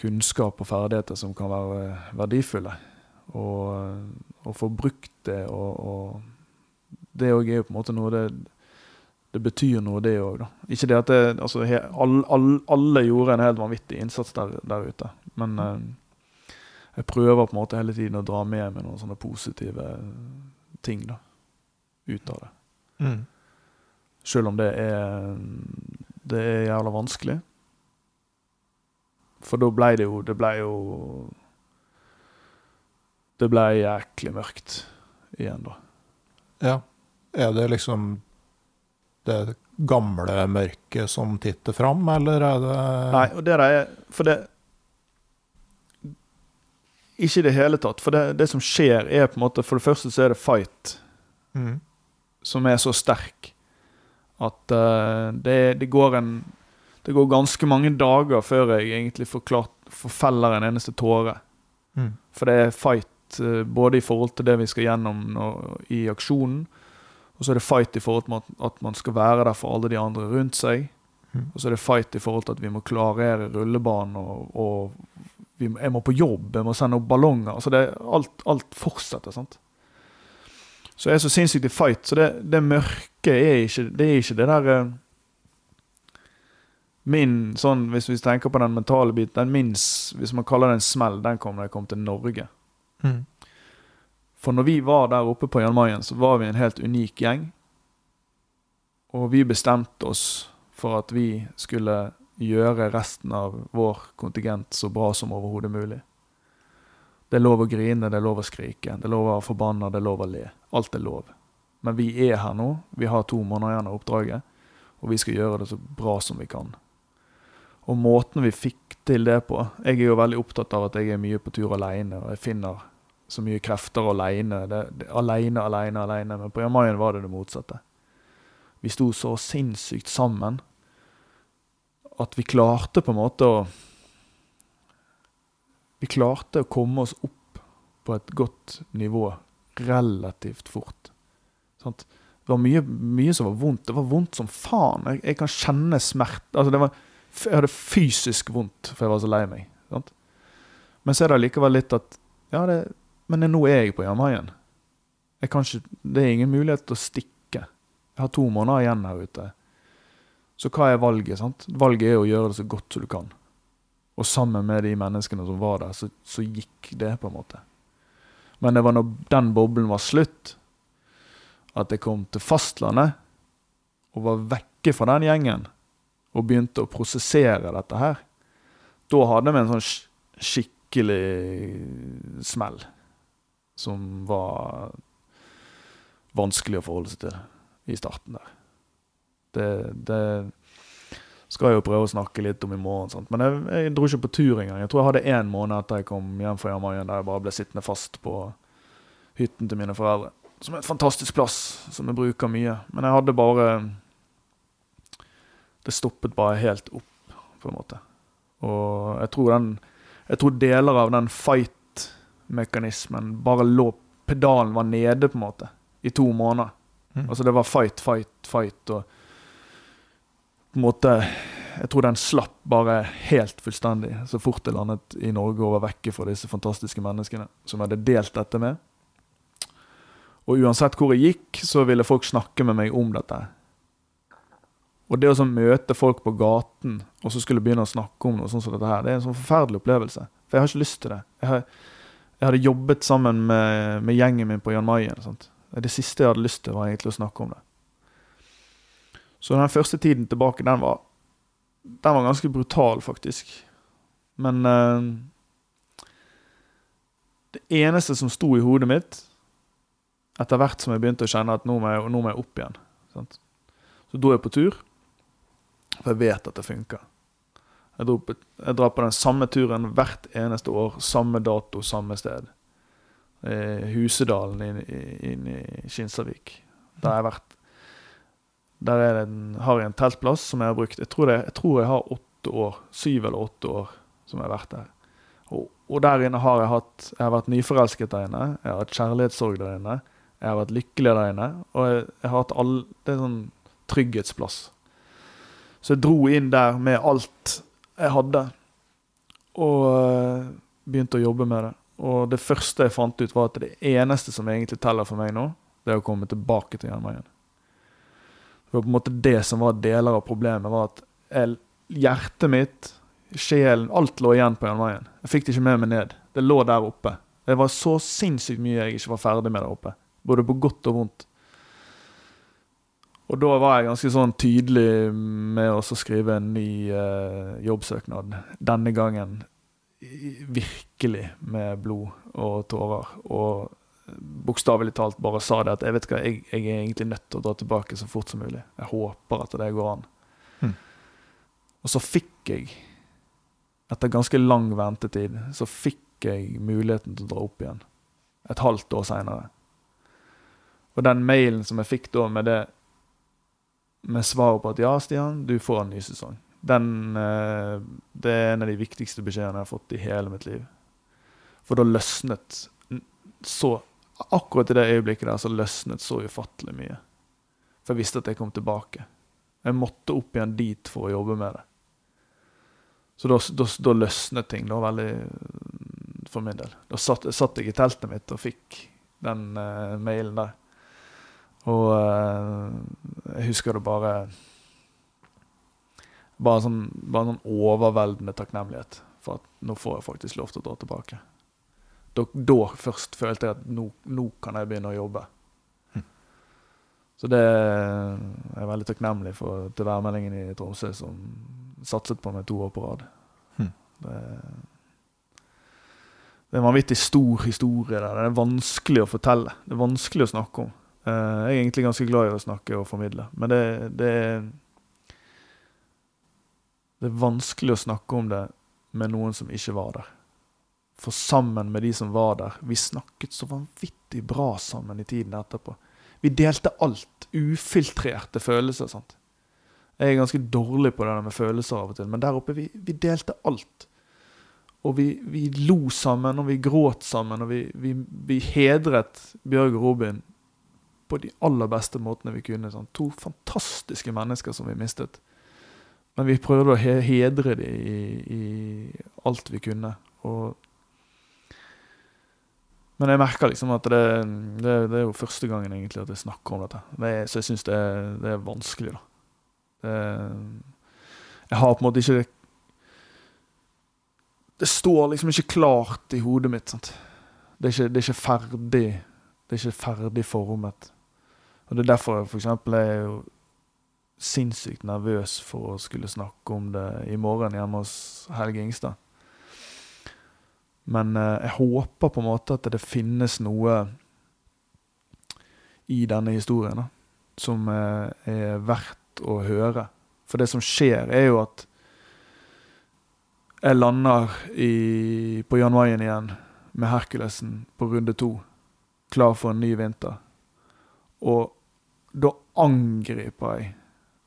kunnskap og ferdigheter som kan være verdifulle. Og å få brukt det og, og Det òg er jo på en måte noe det det betyr noe, det òg. Ikke det at det, altså, he, all, all, alle gjorde en helt vanvittig innsats der, der ute. Men eh, jeg prøver på en måte hele tiden å dra med meg noen sånne positive ting da, ut av det. Mm. Selv om det er, det er jævla vanskelig. For da ble det jo Det ble jo Det ble jæklig mørkt igjen, da. Ja. Er det liksom det gamle mørket som titter fram, eller er det Nei, og det er For det Ikke i det hele tatt. For det, det, som skjer, er på en måte For det første så er det fight mm. som er så sterk at uh, det, det, går en Det går ganske mange dager før jeg egentlig får, klart, får feller en eneste tåre. Mm. For det er fight uh, både i forhold til det vi skal gjennom når, i aksjonen, og så er det fight i forhold til at man skal være der for alle de andre rundt seg. Mm. Og så er det fight i forhold til at vi må klarere rullebanen, og, og vi, jeg må på jobb, jeg må sende opp ballonger. altså det, alt, alt fortsetter. sant? Så jeg er så sinnssykt i fight. Så det, det mørke er ikke det, er ikke det der eh, Min sånn, Hvis vi tenker på den mentale biten, den minst, hvis man kaller det en smell, den kom da jeg kom til Norge. Mm. For når vi var der oppe på Jan Mayen, så var vi en helt unik gjeng. Og vi bestemte oss for at vi skulle gjøre resten av vår kontingent så bra som overhodet mulig. Det er lov å grine, det er lov å skrike, det er lov å være forbanna, det er lov å le. Alt er lov. Men vi er her nå, vi har to måneder igjen av oppdraget, og vi skal gjøre det så bra som vi kan. Og måten vi fikk til det på Jeg er jo veldig opptatt av at jeg er mye på tur aleine, og jeg finner så mye krefter aleine. Aleine, aleine, aleine. Men på Jan Mayen var det det motsatte. Vi sto så sinnssykt sammen at vi klarte på en måte å Vi klarte å komme oss opp på et godt nivå relativt fort. Sant? Det var mye, mye som var vondt. Det var vondt som faen. Jeg, jeg kan kjenne smerte. Altså, det var, jeg hadde fysisk vondt, for jeg var så lei meg. Sant? Men så er det likevel litt at Ja, det, men nå er jeg på ikke, det er ingen mulighet til å stikke. Jeg har to måneder igjen her ute. Så hva er valget? sant? Valget er å gjøre det så godt som du kan. Og sammen med de menneskene som var der, så, så gikk det, på en måte. Men det var når den boblen var slutt, at jeg kom til fastlandet og var vekke fra den gjengen og begynte å prosessere dette her. Da hadde vi en sånn skikkelig smell som var vanskelig å forholde seg til i starten der. Det, det skal jeg jo prøve å snakke litt om i morgen. Sant? Men jeg, jeg dro ikke på tur engang. Jeg tror jeg hadde én måned etter jeg kom hjem fra Jan Mayen der jeg bare ble sittende fast på hytten til mine foreldre. Som er et fantastisk plass, som jeg bruker mye. Men jeg hadde bare Det stoppet bare helt opp, på en måte. Og jeg tror, den, jeg tror deler av den fight-mekanismen bare lå Pedalen var nede, på en måte, i to måneder. Mm. Altså det var fight, fight, fight, og på en måte Jeg tror den slapp bare helt fullstendig så fort jeg landet i Norge og var vekke fra disse fantastiske menneskene som jeg hadde delt dette med. Og uansett hvor jeg gikk, så ville folk snakke med meg om dette. Og det å så møte folk på gaten og så skulle begynne å snakke om noe sånn som dette her, det er en sånn forferdelig opplevelse. For jeg har ikke lyst til det. Jeg, har, jeg hadde jobbet sammen med, med gjengen min på Jan Mayen. Sant? Det siste jeg hadde lyst til, var egentlig å snakke om det. Så den første tiden tilbake, den var, den var ganske brutal, faktisk. Men eh, det eneste som sto i hodet mitt, etter hvert som jeg begynte å kjenne at nå må jeg, nå må jeg opp igjen sant? Så er jeg på tur, for jeg vet at det funker. Jeg, dro jeg drar på den samme turen hvert eneste år, samme dato, samme sted. Eh, Husedalen inne inn i Kinsarvik. Der har jeg vært. Der er det en, har jeg en teltplass som jeg har brukt. Jeg tror, det, jeg tror jeg har åtte år, syv eller åtte år som jeg har vært der. Og, og der inne har jeg hatt Jeg har vært nyforelsket der inne. Jeg har hatt kjærlighetssorg der inne. Jeg har vært lykkelig der inne. Og jeg, jeg har hatt all, Det er sånn trygghetsplass. Så jeg dro inn der med alt jeg hadde, og øh, begynte å jobbe med det. Og det første jeg fant ut, var at det eneste som egentlig teller for meg nå, det er å komme tilbake til Jernveien. Det var på en måte det som var deler av problemet, var at jeg, hjertet mitt, sjelen, alt lå igjen på Jernveien. Jeg fikk det ikke med meg ned. Det lå der oppe. Det var så sinnssykt mye jeg ikke var ferdig med der oppe. Både på godt og vondt. Og da var jeg ganske sånn tydelig med å skrive en ny eh, jobbsøknad. Denne gangen virkelig med blod og tårer. Og bokstavelig talt bare sa det at jeg vet hva, jeg, jeg er egentlig nødt til å dra tilbake så fort som mulig. Jeg håper at det går an. Hmm. Og så fikk jeg, etter ganske lang ventetid, så fikk jeg muligheten til å dra opp igjen. Et halvt år seinere. Og den mailen som jeg fikk da med det med svaret på at ja, Stian, du får en ny sesong. Den, eh, det er en av de viktigste beskjedene jeg har fått i hele mitt liv. For da løsnet så Akkurat i det øyeblikket der så løsnet så ufattelig mye. For jeg visste at jeg kom tilbake. Jeg måtte opp igjen dit for å jobbe med det. Så da, da, da løsnet ting da veldig mm, for min del. Da satt, satt jeg i teltet mitt og fikk den uh, mailen der. Og eh, jeg husker det bare bare sånn, bare sånn overveldende takknemlighet for at nå får jeg faktisk lov til å dra tilbake. Da, da først følte jeg at nå, nå kan jeg begynne å jobbe. Så det er jeg veldig takknemlig for til værmeldingen i Tromsø, som satset på meg to år på rad. Hmm. Det, det er en vanvittig stor historie der. Det er vanskelig å fortelle. Det er vanskelig å snakke om. Eh, jeg er egentlig ganske glad i å snakke og formidle, men det, det er Det er vanskelig å snakke om det med noen som ikke var der. For sammen med de som var der Vi snakket så vanvittig bra sammen i tiden etterpå. Vi delte alt. Ufiltrerte følelser. sant? Jeg er ganske dårlig på det med følelser av og til, men der oppe vi, vi delte alt. og vi, vi lo sammen, og vi gråt sammen, og vi, vi, hedret Bjørg Robin på de aller beste måtene vi kunne. Sånn. To fantastiske mennesker som vi mistet. Men vi prøvde å he- hedre dem i, i alt vi kunne. Og men jeg merker liksom at det, det, det er jo første gangen egentlig at jeg snakker om dette. Det så jeg syns det, er- vanskelig, da. Jeg har på en måte ikke det Det står liksom ikke klart i hodet mitt. Sant? Det, er ikke, det er ikke ferdig Det er ikke ferdig formet. Og det er derfor jeg eksempel er jo sinnssykt nervøs for å skulle snakke om det i morgen hjemme hos Helge Ingstad. Men eh, jeg håper på en måte at det finnes noe i denne historien da, som eh, er verdt å høre. For det som skjer, er jo at jeg lander i, på Jan Mayen igjen med Herkulesen på runde to, klar for en ny vinter. Og da angriper jeg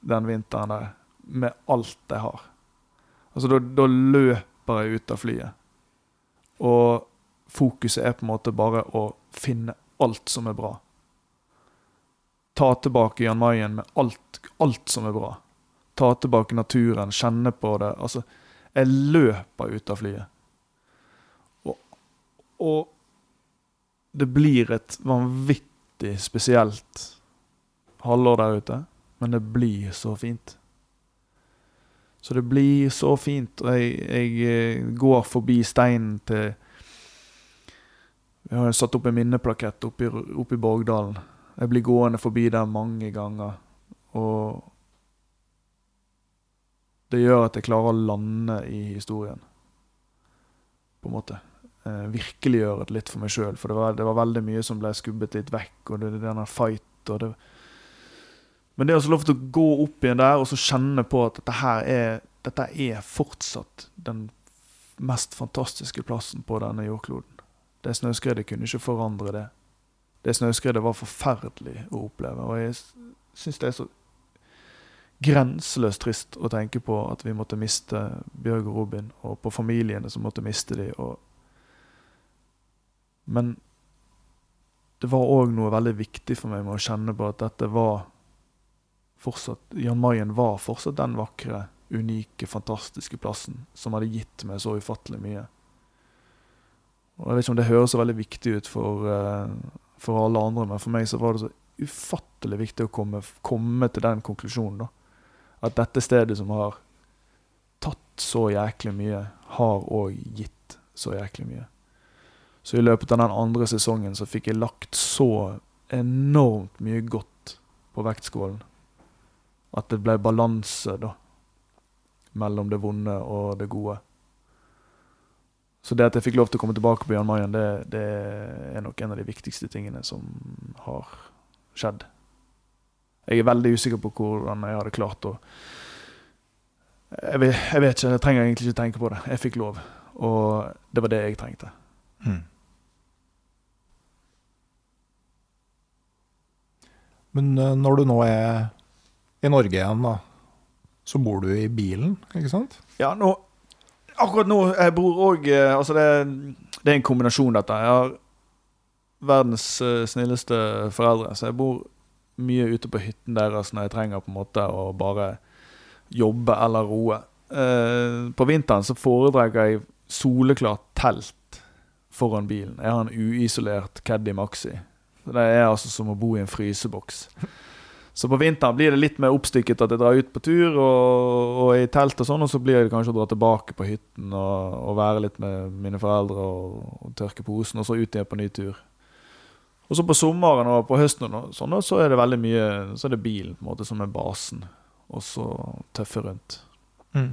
den vinteren der med alt jeg har. Altså da, løper jeg ut av flyet. Og fokuset er på en måte bare å finne alt som er bra. Ta tilbake Jan Mayen med alt, alt som er bra. Ta tilbake naturen, kjenne på det. Altså, jeg løper ut av flyet. Og, og det blir et vanvittig spesielt halvår der ute, men det blir så fint. Så det blir så fint. Og jeg, jeg eh, går forbi steinen til Jeg har satt opp en minneplakett oppe i, Borgdalen. Jeg blir gående forbi der mange ganger. Og det gjør at jeg klarer å lande i historien. På en måte. Eh, virkeliggjøre det litt for meg sjøl. For det var, det var veldig mye som ble skubbet litt vekk. Og det, denne fight og det, men det er også lov til å gå opp igjen der og så kjenne på at dette her er, dette er fortsatt den mest fantastiske plassen på denne jordkloden. Det snøskredet kunne ikke forandre det. Det snøskredet var forferdelig å oppleve. Og jeg syns det er så grenseløst trist å tenke på at vi måtte miste Bjørg og Robin, og på familiene som måtte miste dem. Og Men det var òg noe veldig viktig for meg med å kjenne på at dette var fortsatt Jan Mayen var fortsatt den vakre, unike, fantastiske plassen som hadde gitt meg så ufattelig mye. Og Jeg vet ikke om det høres så veldig viktig ut for, eh, for alle andre, men for meg så var det så ufattelig viktig å komme, komme til den konklusjonen. da. At dette stedet som har tatt så jæklig mye, har òg gitt så jæklig mye. Så i løpet av den andre sesongen så fikk jeg lagt så enormt mye godt på vektskålen at det ble balanse da, mellom det vonde og det gode. Så det at jeg fikk lov til å komme tilbake på Jan Mayen, det, det er nok en av de viktigste tingene som har skjedd. Jeg er veldig usikker på hvordan jeg hadde klart å jeg vet, ikke, jeg trenger egentlig ikke tenke på det. Jeg fikk lov, og det var det jeg trengte. Mm. Men eh, når du nå er i Norge igjen, da, så bor du i bilen, ikke sant? Ja, nå Akkurat nå Jeg bor òg Altså, det, det er en kombinasjon, dette. Jeg har verdens eh, snilleste foreldre, så jeg bor mye ute på hytten deres når jeg trenger på en måte å bare jobbe eller roe. Eh, på vinteren så foretrekker jeg soleklart telt foran bilen. Jeg har en uisolert Caddy Maxi. Det er altså som å bo i en fryseboks. Så på vinteren blir det litt mer oppstykket at jeg drar ut på tur og, og i telt og sånn, og så blir det kanskje å dra tilbake på hytten og, og være litt med mine foreldre og, og tørke posen, og så ut igjen på ny tur. Og så på sommeren og på høsten og sånn, så er det veldig mye Så er det bilen på en måte som er basen, og så tøffe rundt. Mm.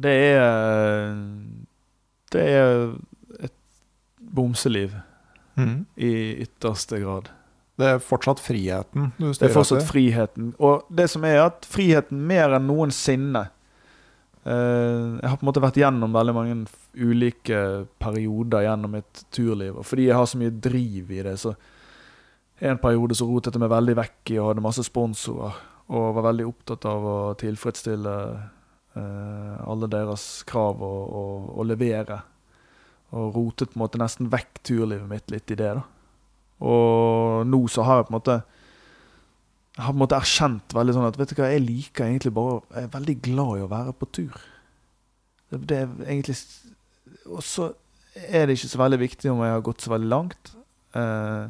Det er Det er et bomseliv Mm. i ytterste grad. Det er fortsatt friheten du Det er fortsatt etter. friheten. Og det som er at friheten mer enn noensinne eh, Jeg har på en måte vært gjennom veldig mange ulike perioder gjennom mitt turliv. Og fordi jeg har så mye driv i det, så en periode så rotet jeg meg veldig vekk i og hadde masse sponsorer. Og var veldig opptatt av å tilfredsstille eh, alle deres krav og, og, og levere. Og rotet på en måte nesten vekk turlivet mitt litt i det. da. Og nå så har jeg på en måte jeg har på en måte erkjent veldig sånn at vet du hva, jeg liker egentlig bare Jeg er veldig glad i å være på tur. Det, det er egentlig Og så er det ikke så veldig viktig om jeg har gått så veldig langt eh,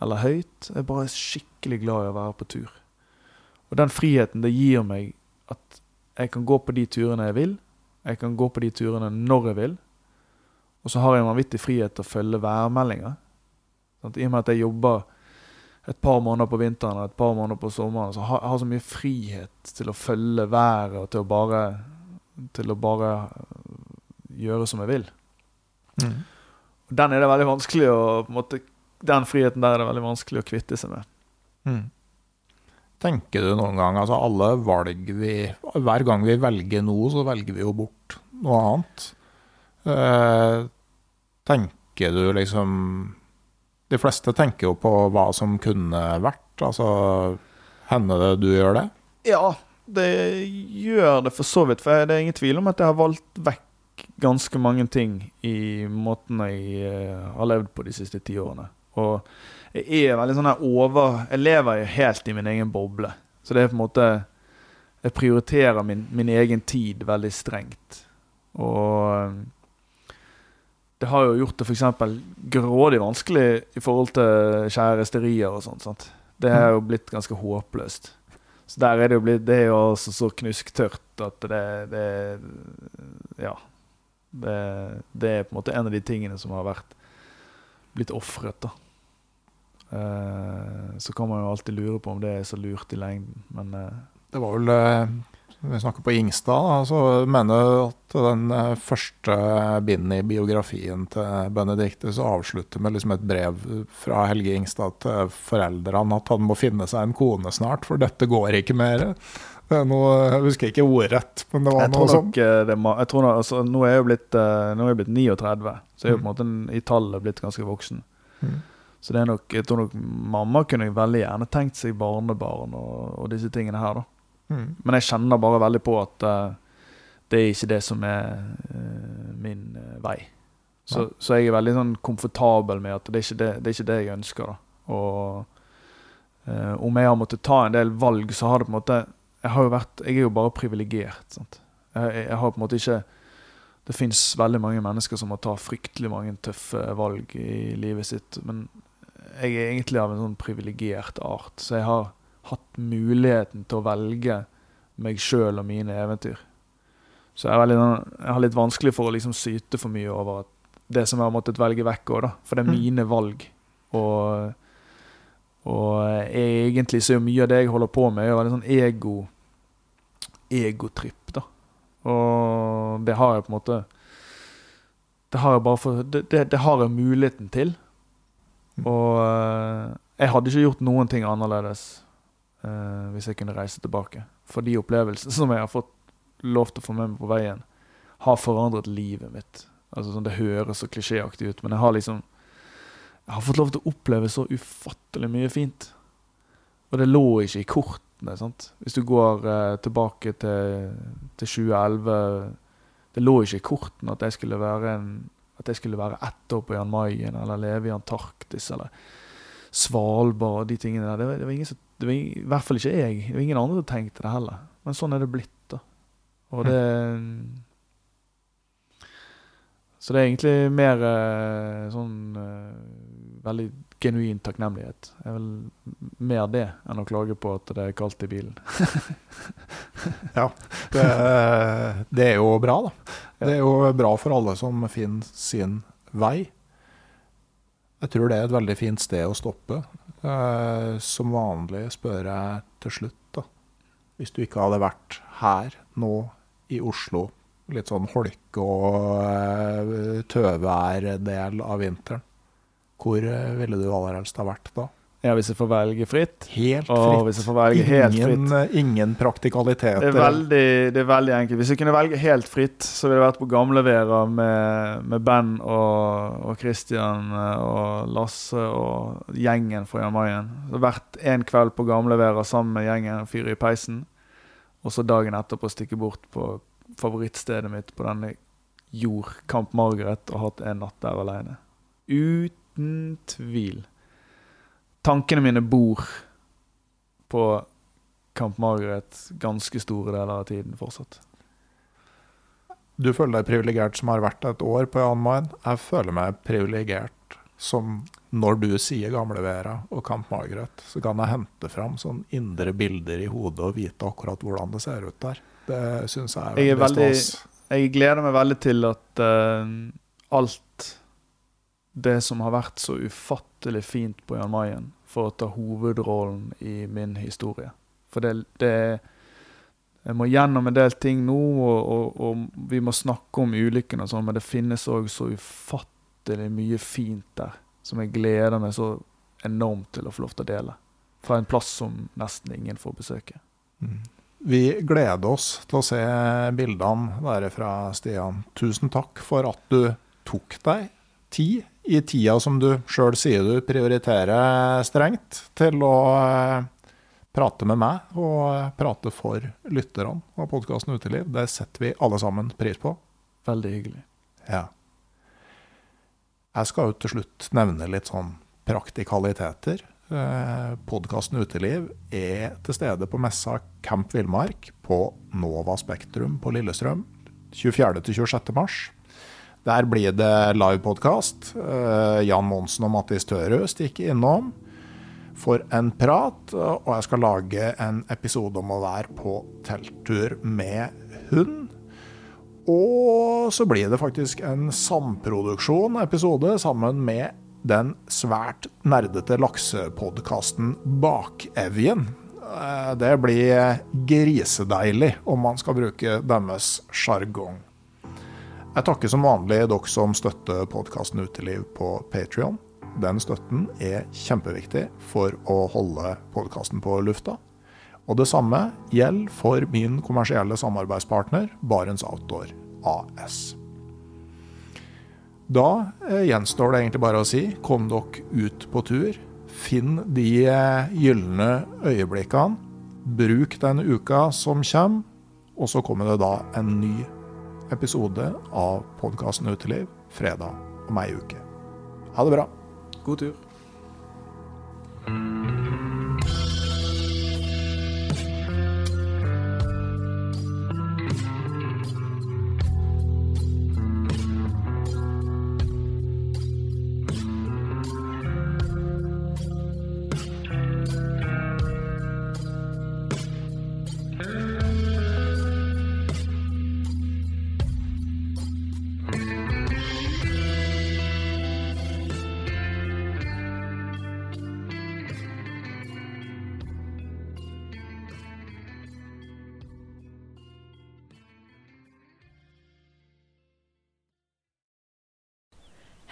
eller høyt. Jeg er bare skikkelig glad i å være på tur. Og den friheten det gir meg at jeg kan gå på de turene jeg vil. Jeg kan gå på de turene når jeg vil. Og så har jeg en vanvittig frihet til å følge værmeldinger. Sant? I og med at jeg jobber et par måneder på vinteren og et par måneder på sommeren, så har jeg har så mye frihet til å følge været og til å bare, til å bare gjøre som jeg vil. Mm. Den er det veldig vanskelig å måte, Den friheten der er det veldig vanskelig å kvitte seg med. Mm. Tenker du noen gang Altså alle valg vi Hver gang vi velger noe, så velger vi jo bort noe annet. Eh, tenker du liksom De fleste tenker jo på hva som kunne vært. Altså Hender det du gjør det? Ja, det gjør det for så vidt. For det er ingen tvil om at jeg har valgt vekk ganske mange ting i måten jeg eh, har levd på de siste ti årene. Og jeg er veldig sånn her over Jeg lever jo helt i min egen boble. Så det er på en måte Jeg prioriterer min, min egen tid veldig strengt. Og eh, det har jo gjort det f.eks. grådig vanskelig i forhold til kjæresterier og sånt. sant? Det er jo blitt ganske håpløst. Så der er det jo blitt Det er jo altså så knusktørt at det, det Ja. Det, det er på en måte en av de tingene som har vært blitt ofret, da. Eh, så kan man jo alltid lure på om det er så lurt i lengden, men eh, Det var vel eh, Vi snakker på Ingstad, så mener jeg at den eh, første bindet i biografien til Benedicte så avslutter med liksom et brev fra Helge Ingstad til foreldrene at han må finne seg en kone snart, for dette går ikke mer. Er noe, jeg husker ikke ordrett, men det var noe sånt. eh, altså, Nå er jeg jo blitt, eh, er jeg blitt 39, så jeg er jo på en måte i tallet blitt ganske voksen. Mm. Så det er nok, jeg tror nok mamma kunne veldig gjerne tenkt seg barnebarn og, og disse tingene her, da. Mm. Men jeg kjenner bare veldig på at uh, det er ikke det som er uh, min uh, vei. Så, så jeg er veldig sånn komfortabel med at det er ikke det, det, er ikke det jeg ønsker. da. Og om jeg har måttet ta en del valg, så har det på en måte Jeg har jo vært, jeg er jo bare privilegert. Jeg, jeg har på en måte ikke Det fins veldig mange mennesker som må ta fryktelig mange tøffe valg i livet sitt. Men jeg er egentlig av en sånn privilegert art, så jeg har hatt muligheten til å velge meg sjøl og mine eventyr. Så jeg, veldig, sånn- jeg har litt vanskelig for å liksom syte for mye over det som jeg har måttet velge vekk òg. For det er Mm. mine valg. Og, og egentlig så er mye av det jeg holder på med, er en sånn ego egotripp, da. Og det har jeg på en måte Det har jeg bare for Det, det, det har jeg muligheten til. Og eh, jeg hadde ikke gjort noen ting annerledes eh, hvis jeg kunne reise tilbake. For de opplevelsene som jeg har fått lov til å få med meg på veien, har forandret livet mitt. Altså sånn, Det høres så klisjéaktig ut, men jeg har liksom Jeg har fått lov til å oppleve så ufattelig mye fint. Og det lå ikke i kortene. sant? Hvis du går uh, tilbake til, til 2011 Det lå ikke i kortene at jeg skulle være en at jeg skulle være ett år på Jan Mayen eller leve i Antarktis eller Svalbard og de tingene der. Det var, det var ingen som, det var I hvert fall ikke jeg. Det var ingen andre som tenkte det heller. Men sånn er det blitt, da. Og det Så det er egentlig mer eh, sånn eh, veldig genuin takknemlighet. Det er vel mer det enn å klage på at det er kaldt i bilen. Det, det er jo bra, da. Det er jo bra for alle som finner sin vei. Jeg tror det er et veldig fint sted å stoppe. Eh, som vanlig spør jeg til slutt, da. Hvis du ikke hadde vært her nå i Oslo, litt sånn holke- og uh, tøvær-del av vinteren, hvor eh, ville du aller helst ha vært da? Ja, hvis jeg får velge fritt. Helt fritt. Og hvis jeg får velge helt fritt. ingen, fritt. ingen praktikaliteter. Det er, veldig, det er veldig enkelt. Hvis jeg kunne velge helt fritt, så ville jeg vært på Gamlevera med, med Ben og, og Christian eh, og Lasse og gjengen fra Jan Mayen. Så Vært en kveld på Gamlevera sammen med gjengen og fyre i peisen. og så dagen etterpå stikke bort på favorittstedet mitt på denne jord, Camp Margaret, og hatt en natt der alene. Uten tvil. Tankene mine bor på Camp Margaret ganske store deler av tiden fortsatt. Du føler deg privilegert som har vært et år på Jan Mayen. Jeg føler meg privilegert som når du sier Gamlevera og Camp Margaret, så kan jeg hente fram sånn indre bilder i hodet og vite akkurat hvordan det ser ut der. Det syns jeg er Jeg, er veldig veldig, stas. jeg gleder meg veldig til at uh, alt det som har vært så ufattelig fint på Jan Mayen, å ta hovedrollen i min historie. For det, det Jeg må gjennom en del ting nå, og, og, og vi må snakke om ulykken og sånn, men det finnes òg så ufattelig mye fint der som jeg gleder meg så enormt til å få lov til å dele. Fra en plass som nesten ingen får besøke. Mm. Vi gleder oss til å se bildene derfra, Stian. Tusen takk for at du tok deg tid i tida som du sjøl sier du prioriterer strengt, til å eh, prate med meg og eh, prate for lytterne av podkasten Uteliv. Det setter vi alle sammen pris på. Veldig hyggelig. Ja. Jeg skal jo til slutt nevne litt sånn praktikaliteter. Eh, Podkasten Uteliv er til stede på messa Camp Villmark på Nova Spektrum på Lillestrøm 24.-26. Der blir det livepodkast. Eh, Jan Monsen og Mattis Tørø stikker innom for en prat. Og jeg skal lage en episode om å være på telttur med hund. Og så blir det faktisk en samproduksjon episode sammen med den svært nerdete laksepodkasten Bakevjen. Eh, Det blir grisedeilig, om man skal bruke deres sjargong. Jeg takker som vanlig dere som støtter podkasten Uteliv på Patrion. Den støtten er kjempeviktig for å holde podkasten på lufta. Og det samme gjelder for min kommersielle samarbeidspartner Barents Outdoor AS. Da eh, gjenstår det egentlig bare å si kom dere ut på tur. Finn de eh, gylne øyeblikkene. Bruk den uka som kommer. Og så kommer det da en ny episode av podkasten Uteliv fredag om ei uke. Ha det bra. God tur.